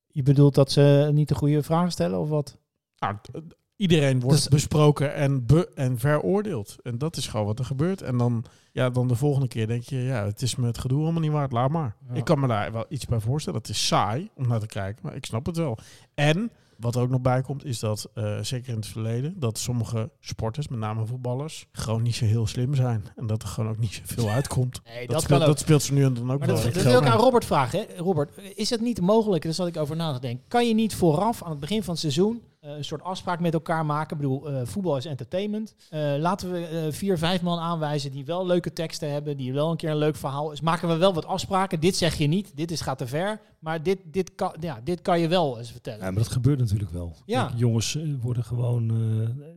Je bedoelt dat ze niet de goede vragen stellen of wat? Nou, iedereen wordt Dus- besproken en, be en veroordeeld. En dat is gewoon wat er gebeurt. En dan, ja, dan de volgende keer denk je, ja, het is me het gedoe allemaal niet waard, laat maar. Ja. Ik kan me daar wel iets bij voorstellen. Het is saai om naar te kijken, maar ik snap het wel. En wat er ook nog bij komt, is dat, eh, zeker in het verleden, dat sommige sporters, met name voetballers, gewoon niet zo heel slim zijn. En dat er gewoon ook niet zoveel uitkomt. Nee, Dat, speelt, dat speelt ze nu en dan ook Maar wel. dat, dat wil ik aan. Robert vragen. Hè? Robert, is het niet mogelijk, daar zat ik over na te denken, kan je niet vooraf aan het begin van het seizoen eh, een soort afspraak met elkaar maken? Ik bedoel, eh, voetbal is entertainment. Eh, laten we vier, vijf man aanwijzen die wel leuke teksten hebben, die wel een keer een leuk verhaal is. Maken we wel wat afspraken? Dit zeg je niet, dit is, gaat te ver, maar dit, dit, kan, ja, dit kan je wel eens vertellen. Ja, maar dat gebeurt natuurlijk wel. Ja. Kijk, jongens worden gewoon,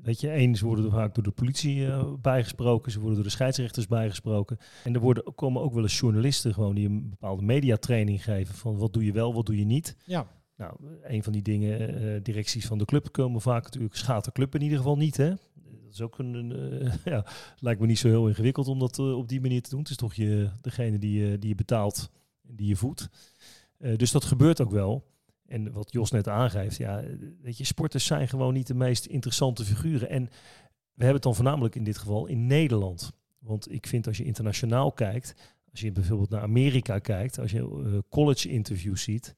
weet je, eens worden er vaak door de politie bijgesproken, ze worden door de scheidsrechters bijgesproken. En er worden, komen ook wel eens journalisten gewoon die een bepaalde mediatraining geven van wat doe je wel, wat doe je niet. Ja. Nou, een van die dingen, eh, directies van de club komen vaak natuurlijk, schaadt de club in ieder geval niet, hè. Dat is ook een, eh, ja, lijkt me niet zo heel ingewikkeld om dat eh, op die manier te doen. Het is toch je, degene die, die je betaalt en die je voedt. Dus dat gebeurt ook wel. En wat Jos net aangeeft, ja, weet je, sporters zijn gewoon niet de meest interessante figuren. En we hebben het dan voornamelijk in dit geval in Nederland. Want ik vind als je internationaal kijkt, als je bijvoorbeeld naar Amerika kijkt, als je college interviews ziet,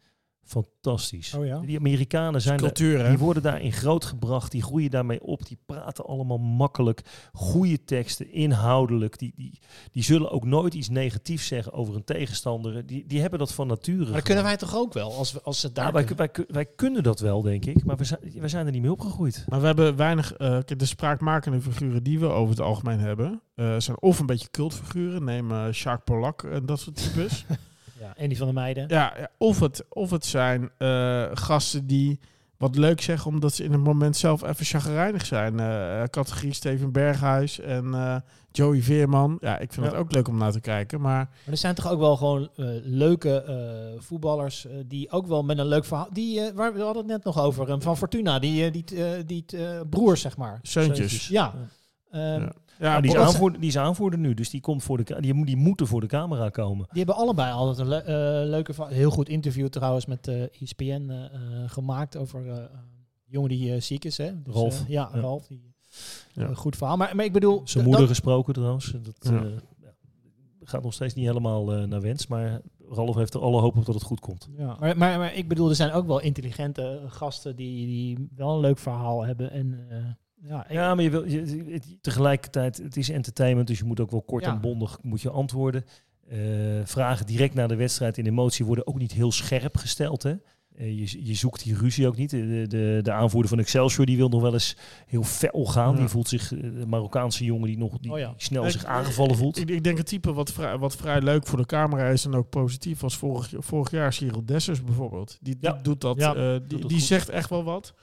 fantastisch. Oh ja? Die Amerikanen zijn daar- Cultuur, hè? die worden daarin grootgebracht, die groeien daarmee op, die praten allemaal makkelijk, goede teksten, inhoudelijk. Die, die, die zullen ook nooit iets negatiefs zeggen over een tegenstander. Die, die hebben dat van nature. Maar dat kunnen wij toch ook wel, als, we, als ze daar... Ja, wij, kunnen. wij, wij kunnen dat wel, denk ik, maar we zijn, wij zijn er niet mee opgegroeid. Maar we hebben weinig, eh, de spraakmakende figuren die we over het algemeen hebben, eh, zijn of een beetje cultfiguren, neem eh Jacques Polak en dat soort types. Ja, en die van de meiden. ja, of, het, of het zijn eh, gasten die wat leuk zeggen omdat ze in het moment zelf even chagrijnig zijn. Eh, categorie Steven Berghuis en eh, Joey Veerman. Ja, ik vind Ja. het ook leuk om naar te kijken, maar Maar er zijn toch ook wel gewoon eh, leuke eh, voetballers eh, die ook wel met een leuk verhaal. Die, eh, waar we hadden het net nog over, eh, van Fortuna, die, eh, die, eh, die eh, broers, zeg maar. Zeuntjes. Ja. Ehm, Ja. Ja, Ja, die, is aanvoerder, die is aanvoerder nu, dus die, komt voor de, die, moet- die moeten voor de camera komen. Die hebben allebei altijd een le- eh, leuke, heel goed interview trouwens met eh ESPN eh, gemaakt over eh, een jongen die eh, ziek is. Hè? Dus, Rolf. ja, Ja. Rolf. Die, Ja. goed verhaal. Maar, maar ik bedoel... Zijn moeder gesproken trouwens. Dat Ja. eh, ja, gaat nog steeds niet helemaal eh, naar wens, maar Ralf heeft er alle hoop op dat het goed komt. Ja, maar, maar, maar ik bedoel, er zijn ook wel intelligente gasten die, die wel een leuk verhaal hebben. En eh, ja, maar je wil, je, het- tegelijkertijd, het is entertainment, dus je moet ook wel kort Ja. en bondig moet je antwoorden. Eh, vragen direct na de wedstrijd in emotie worden ook niet heel scherp gesteld. Hè? Eh, je, je zoekt die ruzie ook niet. De, de, de aanvoerder van Excelsior die wil nog wel eens heel fel gaan. Ja. Die voelt zich, eh, de Marokkaanse jongen die nog die Oh ja. snel Ik- zich aangevallen voelt. Ik, ik denk het type wat vrij, wat vrij leuk voor de camera is en ook positief was vorig, vorig jaar Cyril Dessers bijvoorbeeld. Die, die Ja. doet dat. Doet die zegt echt wel wat.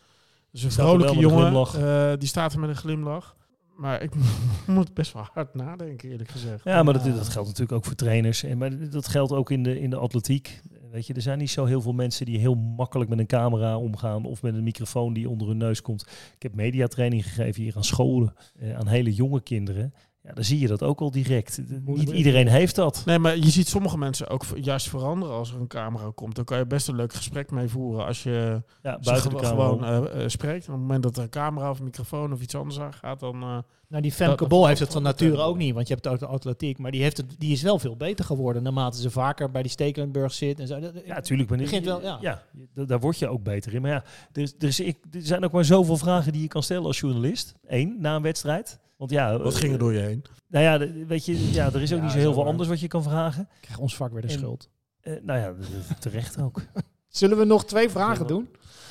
Dus een vrolijke jongen. eh, die staat er met een glimlach. Maar ik moet best wel hard nadenken, eerlijk gezegd. Ja, maar dat, dat geldt natuurlijk ook voor trainers. En, maar dat geldt ook in de, in de atletiek. Weet je, er zijn niet zo heel veel mensen die heel makkelijk met een camera omgaan of met een microfoon die onder hun neus komt. Ik heb mediatraining gegeven hier aan scholen, eh, aan hele jonge kinderen. Ja, dan zie je dat ook al direct. Moet- Niet iedereen heeft dat. Nee, maar je ziet sommige mensen ook juist veranderen als er een camera komt. Dan kan je best een leuk gesprek mee voeren als je Ja, buiten de gewoon eh, eh, spreekt. En op het moment dat er een camera of een microfoon of iets anders aan gaat, dan... eh, Nou, die Femke Bol heeft het van nature ook niet, want je hebt ook de atletiek. Maar die, heeft het, die is wel veel beter geworden naarmate ze vaker bij die Stekelenburg zit. En zo. Ja, natuurlijk. Maar Begint wel, ja. ja, da- daar word je ook beter in. Maar ja, er, er, is, ik, er zijn ook maar zoveel vragen die je kan stellen als journalist. Eén, na een wedstrijd. Want ja, wat eh, ging er door je heen? Nou ja, weet je, ja, er is ook Ja, niet zo heel veel anders wat je kan vragen. krijgt ons vak weer de En- schuld. Eh, nou ja, terecht ook. Zullen we nog twee vragen doen?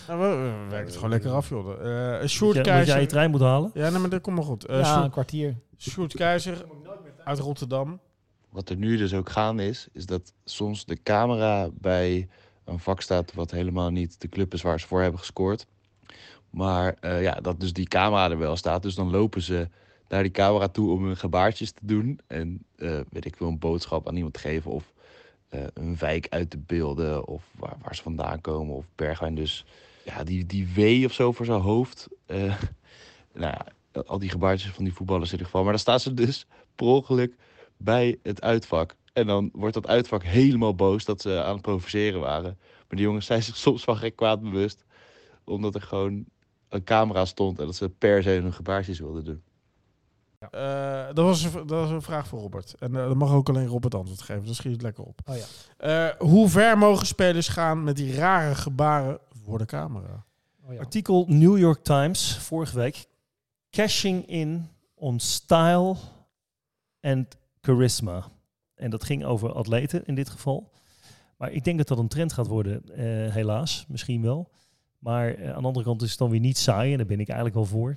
Nou, we, we werken het gewoon lekker af, joh. Eh Dat Sjoerd jij, dat jij je Keizer... trein moet halen. Ja, nee, maar dat komt maar goed. Eh ja, Sjoerd- een kwartier. Sjoerd Keizer uit Rotterdam. Wat er nu dus ook gaande is, is dat soms de camera bij een vak staat wat helemaal niet de club is waar ze voor hebben gescoord. Maar eh, ja, dat dus die camera er wel staat. Dus dan lopen ze naar die camera toe om hun gebaartjes te doen. En eh, weet ik veel, een boodschap aan iemand geven. Of eh, een wijk uit te beelden. Of waar, waar ze vandaan komen. Of Bergwijn. Dus ja, die, die W of zo voor zijn hoofd. eh, nou al die gebaartjes van die voetballers in ieder geval. Maar dan staan ze dus per ongeluk bij het uitvak. En dan wordt dat uitvak helemaal boos dat ze aan het provoceren waren. Maar die jongens zijn zich soms van gek kwaad bewust. Omdat er gewoon een camera stond en dat ze per se hun gebaartjes wilden doen. Eh, dat, was een, dat was een vraag voor Robert. En uh, dan mag ook alleen Robert antwoord geven. Dus schiet het lekker op. Oh ja. Uh, hoe ver mogen spelers gaan met die rare gebaren voor de camera? Oh ja. Artikel New York Times vorige week. Cashing in on style and charisma. En dat ging over atleten in dit geval. Maar ik denk dat dat een trend gaat worden, uh, helaas. Misschien wel. Maar uh, aan de andere kant is het dan weer niet saai. En daar ben ik eigenlijk wel voor.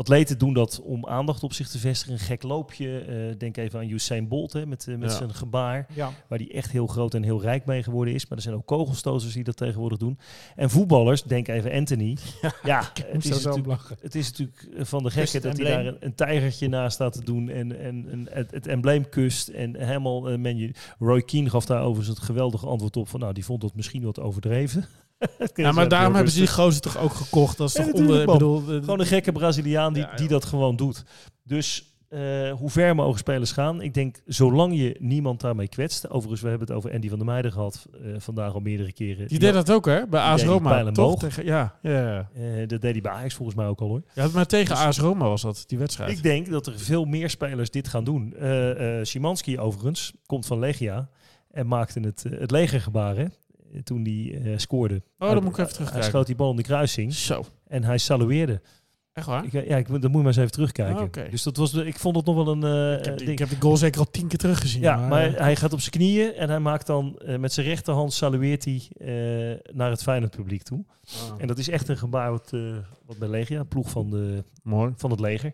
Atleten doen dat om aandacht op zich te vestigen. Een gek loopje. Uh, denk even aan Usain Bolt hè, met, uh, met ja. zijn gebaar. Ja. Waar die echt heel groot en heel rijk mee geworden is. Maar er zijn ook kogelstoters die dat tegenwoordig doen. En voetballers, denk even Anthony. Ja, ja het, is natuurlijk, het is natuurlijk van de gekheid dat hij daar een, een, tijgertje naast staat te doen. En, en, en het, het, embleem kust. En helemaal uh, menu. Roy Keane gaf daar overigens het geweldige antwoord op. Van nou, die vond dat misschien wat overdreven. ja, maar daarom hebben ze die gozer toch ook gekocht. Dat is ja, toch onder, bedoel, Gewoon een gekke Braziliaan die, ja, die dat gewoon doet. Dus uh, hoe ver mogen spelers gaan? Ik denk, zolang je niemand daarmee kwetst. Overigens, we hebben het over Andy van der Meijden gehad uh, vandaag al meerdere keren. Die deed dat ook, hè? Bij AS Roma, toch? Tegen, ja, ja. Uh, dat deed hij bij Ajax volgens mij ook al, hoor. Ja, maar tegen dus, AS Roma was dat, die wedstrijd. Ik denk dat er veel meer spelers dit gaan doen. Szymanski overigens, komt van Legia en maakte het, het legergebaar, hè? Toen hij uh, scoorde. Oh, dan moet ik even terugkijken. Hij schoot die bal in de kruising. Zo. En hij salueerde. Echt waar? Ik, ja, ik, dat moet je maar eens even terugkijken. Oh, okay. Dus dat was, ik vond het nog wel een uh, ik heb, die, ik heb goal zeker al tien keer teruggezien. Ja, maar, maar hij gaat op zijn knieën en hij maakt dan uh, met zijn rechterhand salueert hij uh, naar het Feyenoord publiek toe. Oh. En dat is echt een gebaar wat, wat bij Legia, ploeg van, de, Mooi. van het leger.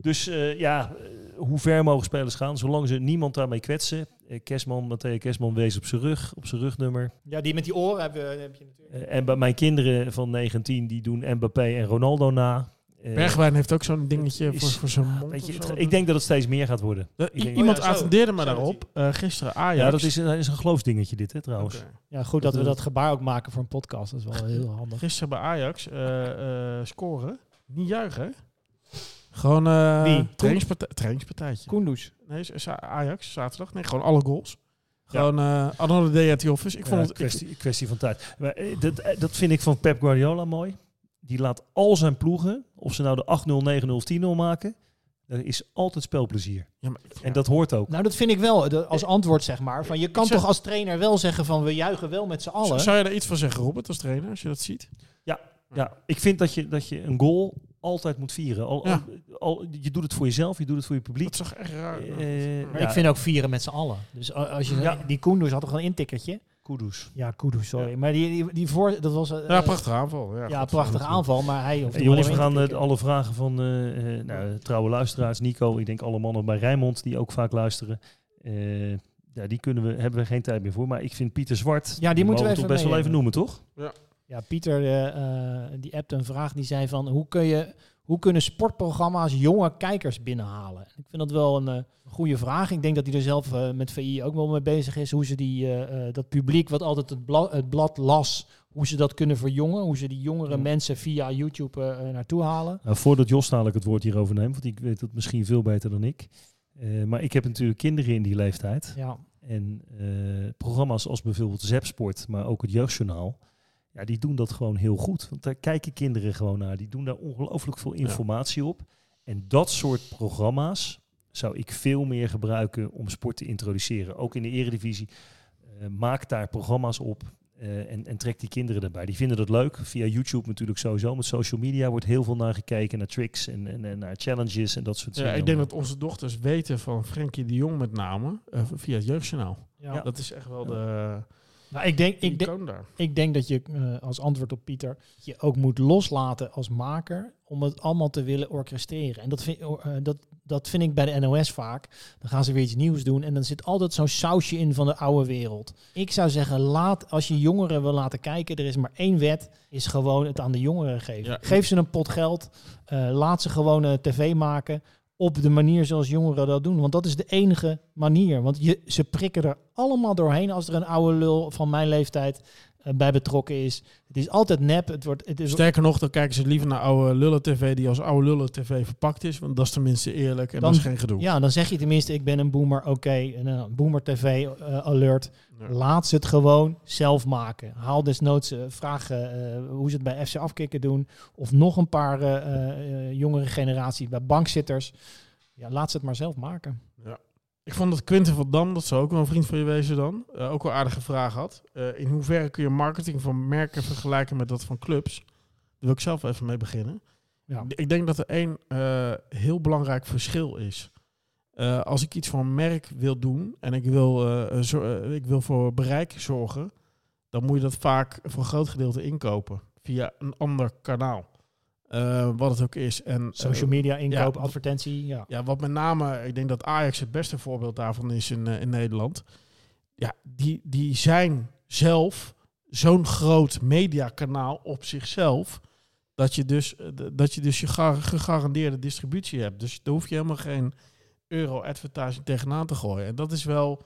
Dus ja, hoe ver mogen spelers gaan, zolang ze niemand daarmee kwetsen. Kesman, Matthäa Kesman wees op zijn rug, op zijn rugnummer. Ja, die met die oren heb, heb je natuurlijk. Uh, en bij mijn kinderen van 19, die doen Mbappé en Ronaldo na. Uh, Bergwijn heeft ook zo'n dingetje is, voor, voor zijn mond. Weet je, het, ik denk dat het steeds meer gaat worden. Dat, iemand oh ja, attendeerde me daarop, uh, gisteren Ajax. Ja, dat is een, is een geloofsdingetje dit, hè, trouwens. Okay. Ja, goed dat, dat we dat gebaar ook maken voor een podcast. Dat is wel heel handig. Gisteren bij Ajax uh, scoren, niet juichen, Gewoon uh, trainingspartij, trainingspartijtje. Kunduz. Nee, Ajax, zaterdag. Nee, gewoon alle goals. Gewoon uh, another day at the office. Ik vond ja, het kwestie, ik, kwestie van tijd. Maar, uh, dat, dat vind ik van Pep Guardiola mooi. Die laat al zijn ploegen, of ze nou de 8-0, 9-0 of 10-0 maken, er is altijd spelplezier. Ja, maar, ja. En dat hoort ook. Nou, dat vind ik wel als antwoord, zeg maar. Van, je kan zeg, toch als trainer wel zeggen van we juichen wel met z'n allen. Zou je daar iets van zeggen, Robert, als trainer, als je dat ziet? Ja, ja. ik vind dat je, dat je een goal altijd moet vieren. Al, ja. al, al, je doet het voor jezelf, je doet het voor je publiek. Dat is toch echt raar. Uh, maar ja. ik vind ook vieren met z'n allen. Dus als je ja. die Koenders had toch een intikkertje? Kudus. Ja, Kudus, sorry. Ja. Maar die, die, die voor, dat was... Uh, ja, prachtige aanval. Ja, ja prachtige aanval, maar hij... Hey, jongens, we gaan uh, alle vragen van uh, nou, trouwe luisteraars, Nico, ik denk alle mannen bij Rijnmond, die ook vaak luisteren. ja, die kunnen we, hebben we geen tijd meer voor. Maar ik vind Pieter Zwart, ja, die moeten we toch best wel even noemen, toch? Ja. Ja, Pieter uh, die appte een vraag die zei van hoe kun je, hoe kunnen sportprogramma's jonge kijkers binnenhalen? Ik vind dat wel een uh, goede vraag. Ik denk dat hij er zelf uh, met VI ook wel mee bezig is. Hoe ze die, dat publiek wat altijd het blad, het blad, las, hoe ze dat kunnen verjongen. Hoe ze die jongere mensen via YouTube naartoe halen. Nou, voordat Jos dadelijk het woord hierover neemt, want ik weet het misschien veel beter dan ik. maar ik heb natuurlijk kinderen in die leeftijd. Ja. En programma's als bijvoorbeeld Zepsport, maar ook het Jeugdjournaal ja, die doen dat gewoon heel goed. Want daar kijken kinderen gewoon naar. Die doen daar ongelooflijk veel informatie op. En dat soort programma's zou ik veel meer gebruiken om sport te introduceren. Ook in de eredivisie. Uh, maak daar programma's op. Uh, en, en trek die kinderen erbij. Die vinden dat leuk. Via YouTube natuurlijk sowieso. Met social media wordt heel veel naar gekeken. Naar tricks en, en, en naar challenges en dat soort dingen. Ja, ik denk dat onze dochters weten van Frenkie de Jong met name. Uh, via het jeugdjournaal. Ja. Dat is echt wel de... Nou, ik denk, ik, denk, ik denk dat je uh, als antwoord op Pieter je ook moet loslaten als maker om het allemaal te willen orchestreren. En dat vind, uh, dat, dat vind ik bij de NOS vaak. Dan gaan ze weer iets nieuws doen en dan zit altijd zo'n sausje in van de oude wereld. Ik zou zeggen, laat als je jongeren wil laten kijken, er is maar één wet, is gewoon het aan de jongeren geven. Ja. Geef ze een pot geld, uh, laat ze gewoon tv maken op de manier zoals jongeren dat doen. Want dat is de enige manier. Want je, ze prikken er allemaal doorheen als er een oude lul van mijn leeftijd bij betrokken is. Het is altijd nep. Het wordt, het is Sterker nog, dan kijken ze liever naar oude lullen tv die als oude lullen tv verpakt is. Want dat is tenminste eerlijk en dan, dat is geen gedoe. Ja, dan zeg je tenminste ik ben een boomer. Oké, okay, een uh, boomer tv uh, alert. Ja. Laat ze het gewoon zelf maken. Haal desnoods uh, vragen hoe ze het bij FC Afkikken doen. Of nog een paar jongere generatie bij bankzitters. Ja, laat ze het maar zelf maken. Ik vond dat Quinten van Dam, dat zou ook wel een vriend van je wezen dan, uh, ook wel aardige vraag had. Uh, in hoeverre kun je marketing van merken vergelijken met dat van clubs? Daar wil ik zelf even mee beginnen. Ja. Ik denk dat er één uh, heel belangrijk verschil is. als ik iets voor een merk wil doen en ik wil, ik wil voor bereik zorgen, dan moet je dat vaak voor een groot gedeelte inkopen via een ander kanaal. Uh, wat het ook is. En, Social media, inkoop, ja, advertentie. Ja. ja, wat met name, ik denk dat Ajax het beste voorbeeld daarvan is in, uh, in Nederland. Ja, die, die zijn zelf zo'n groot mediakanaal op zichzelf. Dat je dus, dat je, dus je gegarandeerde distributie hebt. Dus daar hoef je helemaal geen euro-advertising tegenaan te gooien. En dat is wel,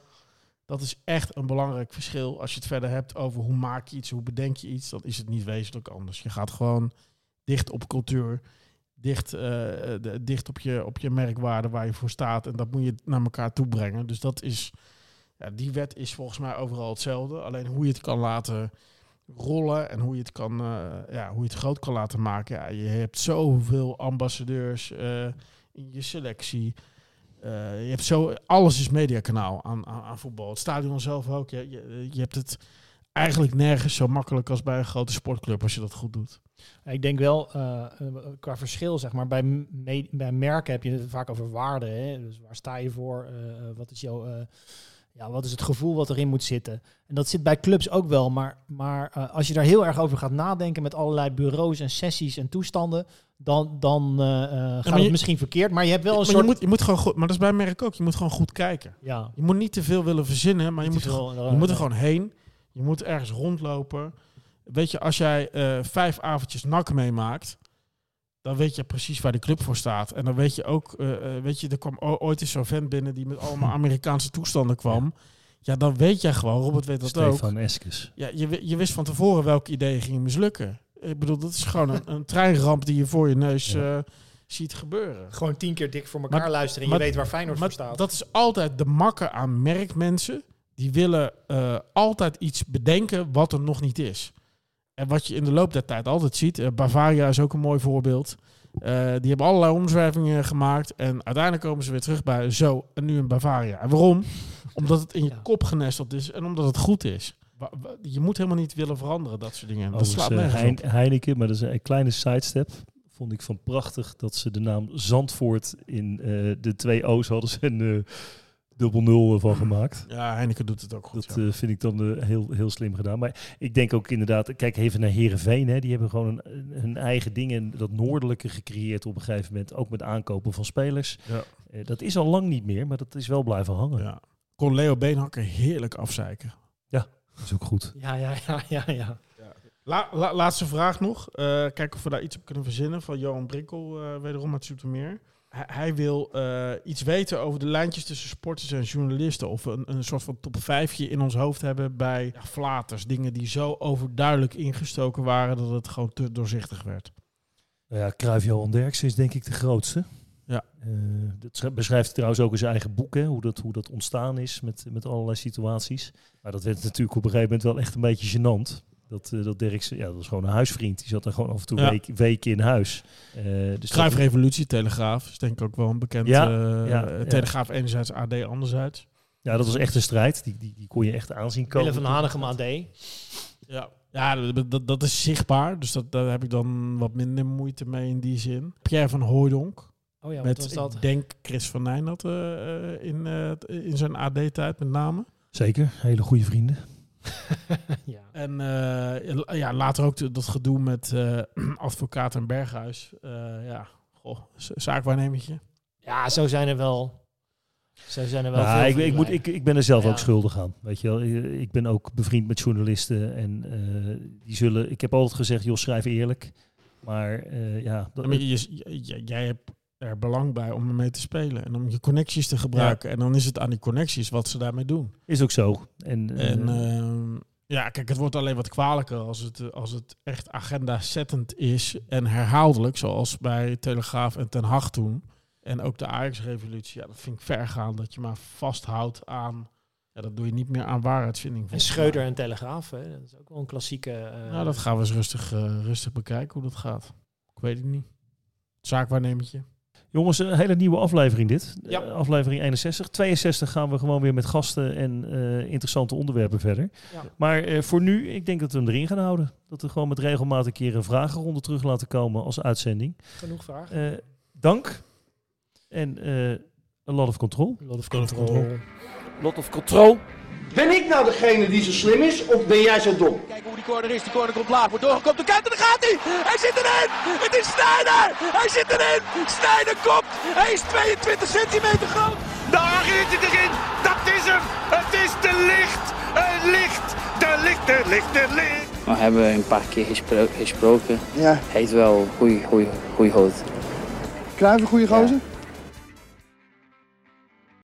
dat is echt een belangrijk verschil. Als je het verder hebt over hoe maak je iets, hoe bedenk je iets, dan is het niet wezenlijk anders. Je gaat gewoon dicht op cultuur, dicht, uh, de, dicht op, je, op je merkwaarde waar je voor staat. En dat moet je naar elkaar toe brengen. Dus dat is, ja, die wet is volgens mij overal hetzelfde. Alleen hoe je het kan laten rollen en hoe je het, kan, uh, ja, hoe je het groot kan laten maken. Ja, je hebt zoveel ambassadeurs in je selectie. je hebt zo, alles is mediakanaal aan, aan, voetbal. Het stadion zelf ook. Je, je hebt het eigenlijk nergens zo makkelijk als bij een grote sportclub als je dat goed doet. Ik denk wel uh, qua verschil, zeg maar, bij, bij merken heb je het vaak over waarde. Hè? Dus waar sta je voor? Uh, wat is jouw. Uh, ja, wat is het gevoel wat erin moet zitten? En dat zit bij clubs ook wel. Maar, maar als je daar heel erg over gaat nadenken met allerlei bureaus en sessies en toestanden, dan, dan gaat ja, je, het misschien verkeerd. Maar je hebt wel een maar soort. Je moet, je moet gewoon goed, maar dat is bij merk ook. Je moet gewoon goed kijken. Ja. Je moet niet te veel willen verzinnen, maar je moet, veel, je moet er gewoon heen. Je moet ergens rondlopen. Weet je, als jij uh, vijf avondjes nak meemaakt, dan weet je precies waar de club voor staat. En dan weet je ook, uh, weet je, er kwam ooit eens zo'n vent binnen die met allemaal Amerikaanse toestanden kwam. Ja, dan weet jij gewoon, Robert weet dat Stefan ook. Stefan Eskes. Ja, je, je wist van tevoren welke ideeën gingen mislukken. Ik bedoel, dat is gewoon een, een treinramp die je voor je neus ja. uh, ziet gebeuren. Gewoon tien keer dik voor elkaar maar, luisteren en je weet waar Feyenoord voor staat. Dat is altijd de makker aan merkmensen. Die willen uh, altijd iets bedenken wat er nog niet is. En wat je in de loop der tijd altijd ziet, uh, Bavaria is ook een mooi voorbeeld. Uh, die hebben allerlei omzwervingen gemaakt. En uiteindelijk komen ze weer terug bij zo en nu een Bavaria. En waarom? Omdat het in je ja. kop genesteld is en omdat het goed is. Je moet helemaal niet willen veranderen, dat soort dingen. Dat slaat uh, Hein Heineken, maar dat is een kleine sidestep. Vond ik van prachtig dat ze de naam Zandvoort in de twee O's hadden. En dubbel nul van gemaakt. Ja, Heineken doet het ook goed. Dat ja. uh, vind ik dan uh, heel, heel slim gedaan. Maar ik denk ook inderdaad, kijk even naar Herenveen. Hè, die hebben gewoon een, hun eigen dingen, dat noordelijke gecreëerd op een gegeven moment. Ook met aankopen van spelers. Ja. Uh, dat is al lang niet meer, maar dat is wel blijven hangen. Ja. Kon Leo Beenhakker heerlijk afzeiken. Ja, dat is ook goed. Ja, ja, ja, ja, ja. La, la- laatste vraag nog. Eh kijken of we daar iets op kunnen verzinnen. Van Johan Brinkel, eh, wederom uit Zoetermeer. Hij, wil eh, iets weten over de lijntjes tussen sporters en journalisten. Of een, een soort van top vijfje in ons hoofd hebben bij ja, flaters. Dingen die zo overduidelijk ingestoken waren dat het gewoon te doorzichtig werd. Nou ja, Cruijff Johan Derksen is denk ik de grootste. Ja. Eh, dat schrijft- beschrijft trouwens ook in zijn eigen boek, hè, hoe, dat, hoe dat ontstaan is met, met allerlei situaties. Maar dat werd natuurlijk op een gegeven moment wel echt een beetje gênant. Dat, eh, dat Derksen, ja, dat was gewoon een huisvriend. Die zat er gewoon af en toe Ja. week, weken in huis. Eh dus Revolutie, Telegraaf. Is denk ik ook wel een bekend... Ja, eh, ja. Telegraaf enerzijds, AD anderzijds. Ja, dat was echt een strijd. Die, die, die kon je echt aanzien komen. Willem van Hanegem AD. Ja, ja dat, dat, is zichtbaar. Dus dat, daar heb ik dan wat minder moeite mee in die zin. Pierre van Hooijdonk. Oh ja, met, was dat? ik denk Chris van Nijnat eh, in, eh, in zijn AD-tijd met name. Zeker, hele goede vrienden. ja. En eh, ja, later ook de- dat gedoe met eh, advocaat en Berghuis. Eh, ja, goh, zaakwaarnemertje. ja, zo zijn er wel. Zo zijn er wel. Ja, veel ik, ik, moet, ik, ik ben er zelf Ja. ook schuldig aan. Weet je wel, ik ben ook bevriend met journalisten. En eh, die zullen. Ik heb altijd gezegd, joh, schrijf eerlijk. Maar eh, ja, dat, Ja, maar je- je- je- jij hebt er belang bij om ermee te spelen en om je connecties te gebruiken. En dan is het aan die connecties wat ze daarmee doen. is ook zo. En, eh, En ehm, ja, kijk, het wordt alleen wat kwalijker als het, als het echt agenda-settend is en herhaaldelijk, zoals bij Telegraaf en Ten Hag toen. En ook de Ajax-revolutie, ja, dat vind ik vergaan dat je maar vasthoudt aan, ja, dat doe je niet meer aan waarheidsvinding. En Schreuder en Telegraaf, hè? dat is ook wel een klassieke. eh, Nou, dat gaan we eens rustig, eh, rustig bekijken hoe dat gaat. Ik weet het niet. Zaakwaarnemertje. Jongens, een hele nieuwe aflevering dit. Ja. Eh, aflevering 61. 62 gaan we gewoon weer met gasten en eh, interessante onderwerpen verder. Ja. Maar eh, voor nu, ik denk dat we hem erin gaan houden. Dat we gewoon met regelmatig een keer een vragenronde terug laten komen als uitzending. Genoeg vragen. Eh, dank. En eh a lot of control. Lot of control. Lot of control. Ben ik nou degene die zo slim is of ben jij zo dom? Kijken hoe die corner is. Die corner komt laag. Wordt doorgekomen. De kant en daar gaat hij. Hij zit erin. Het is Sneijder. Hij zit erin. Sneijder komt. Hij is 22 centimeter groot. Daar is het erin. Dat is hem. Het is de licht. Het licht. De licht. De licht. De licht. We hebben een paar keer gespro- gesproken. Ja, Hij heeft wel goeie, goeie, goeie hoofd. Kruijf een goede gozer?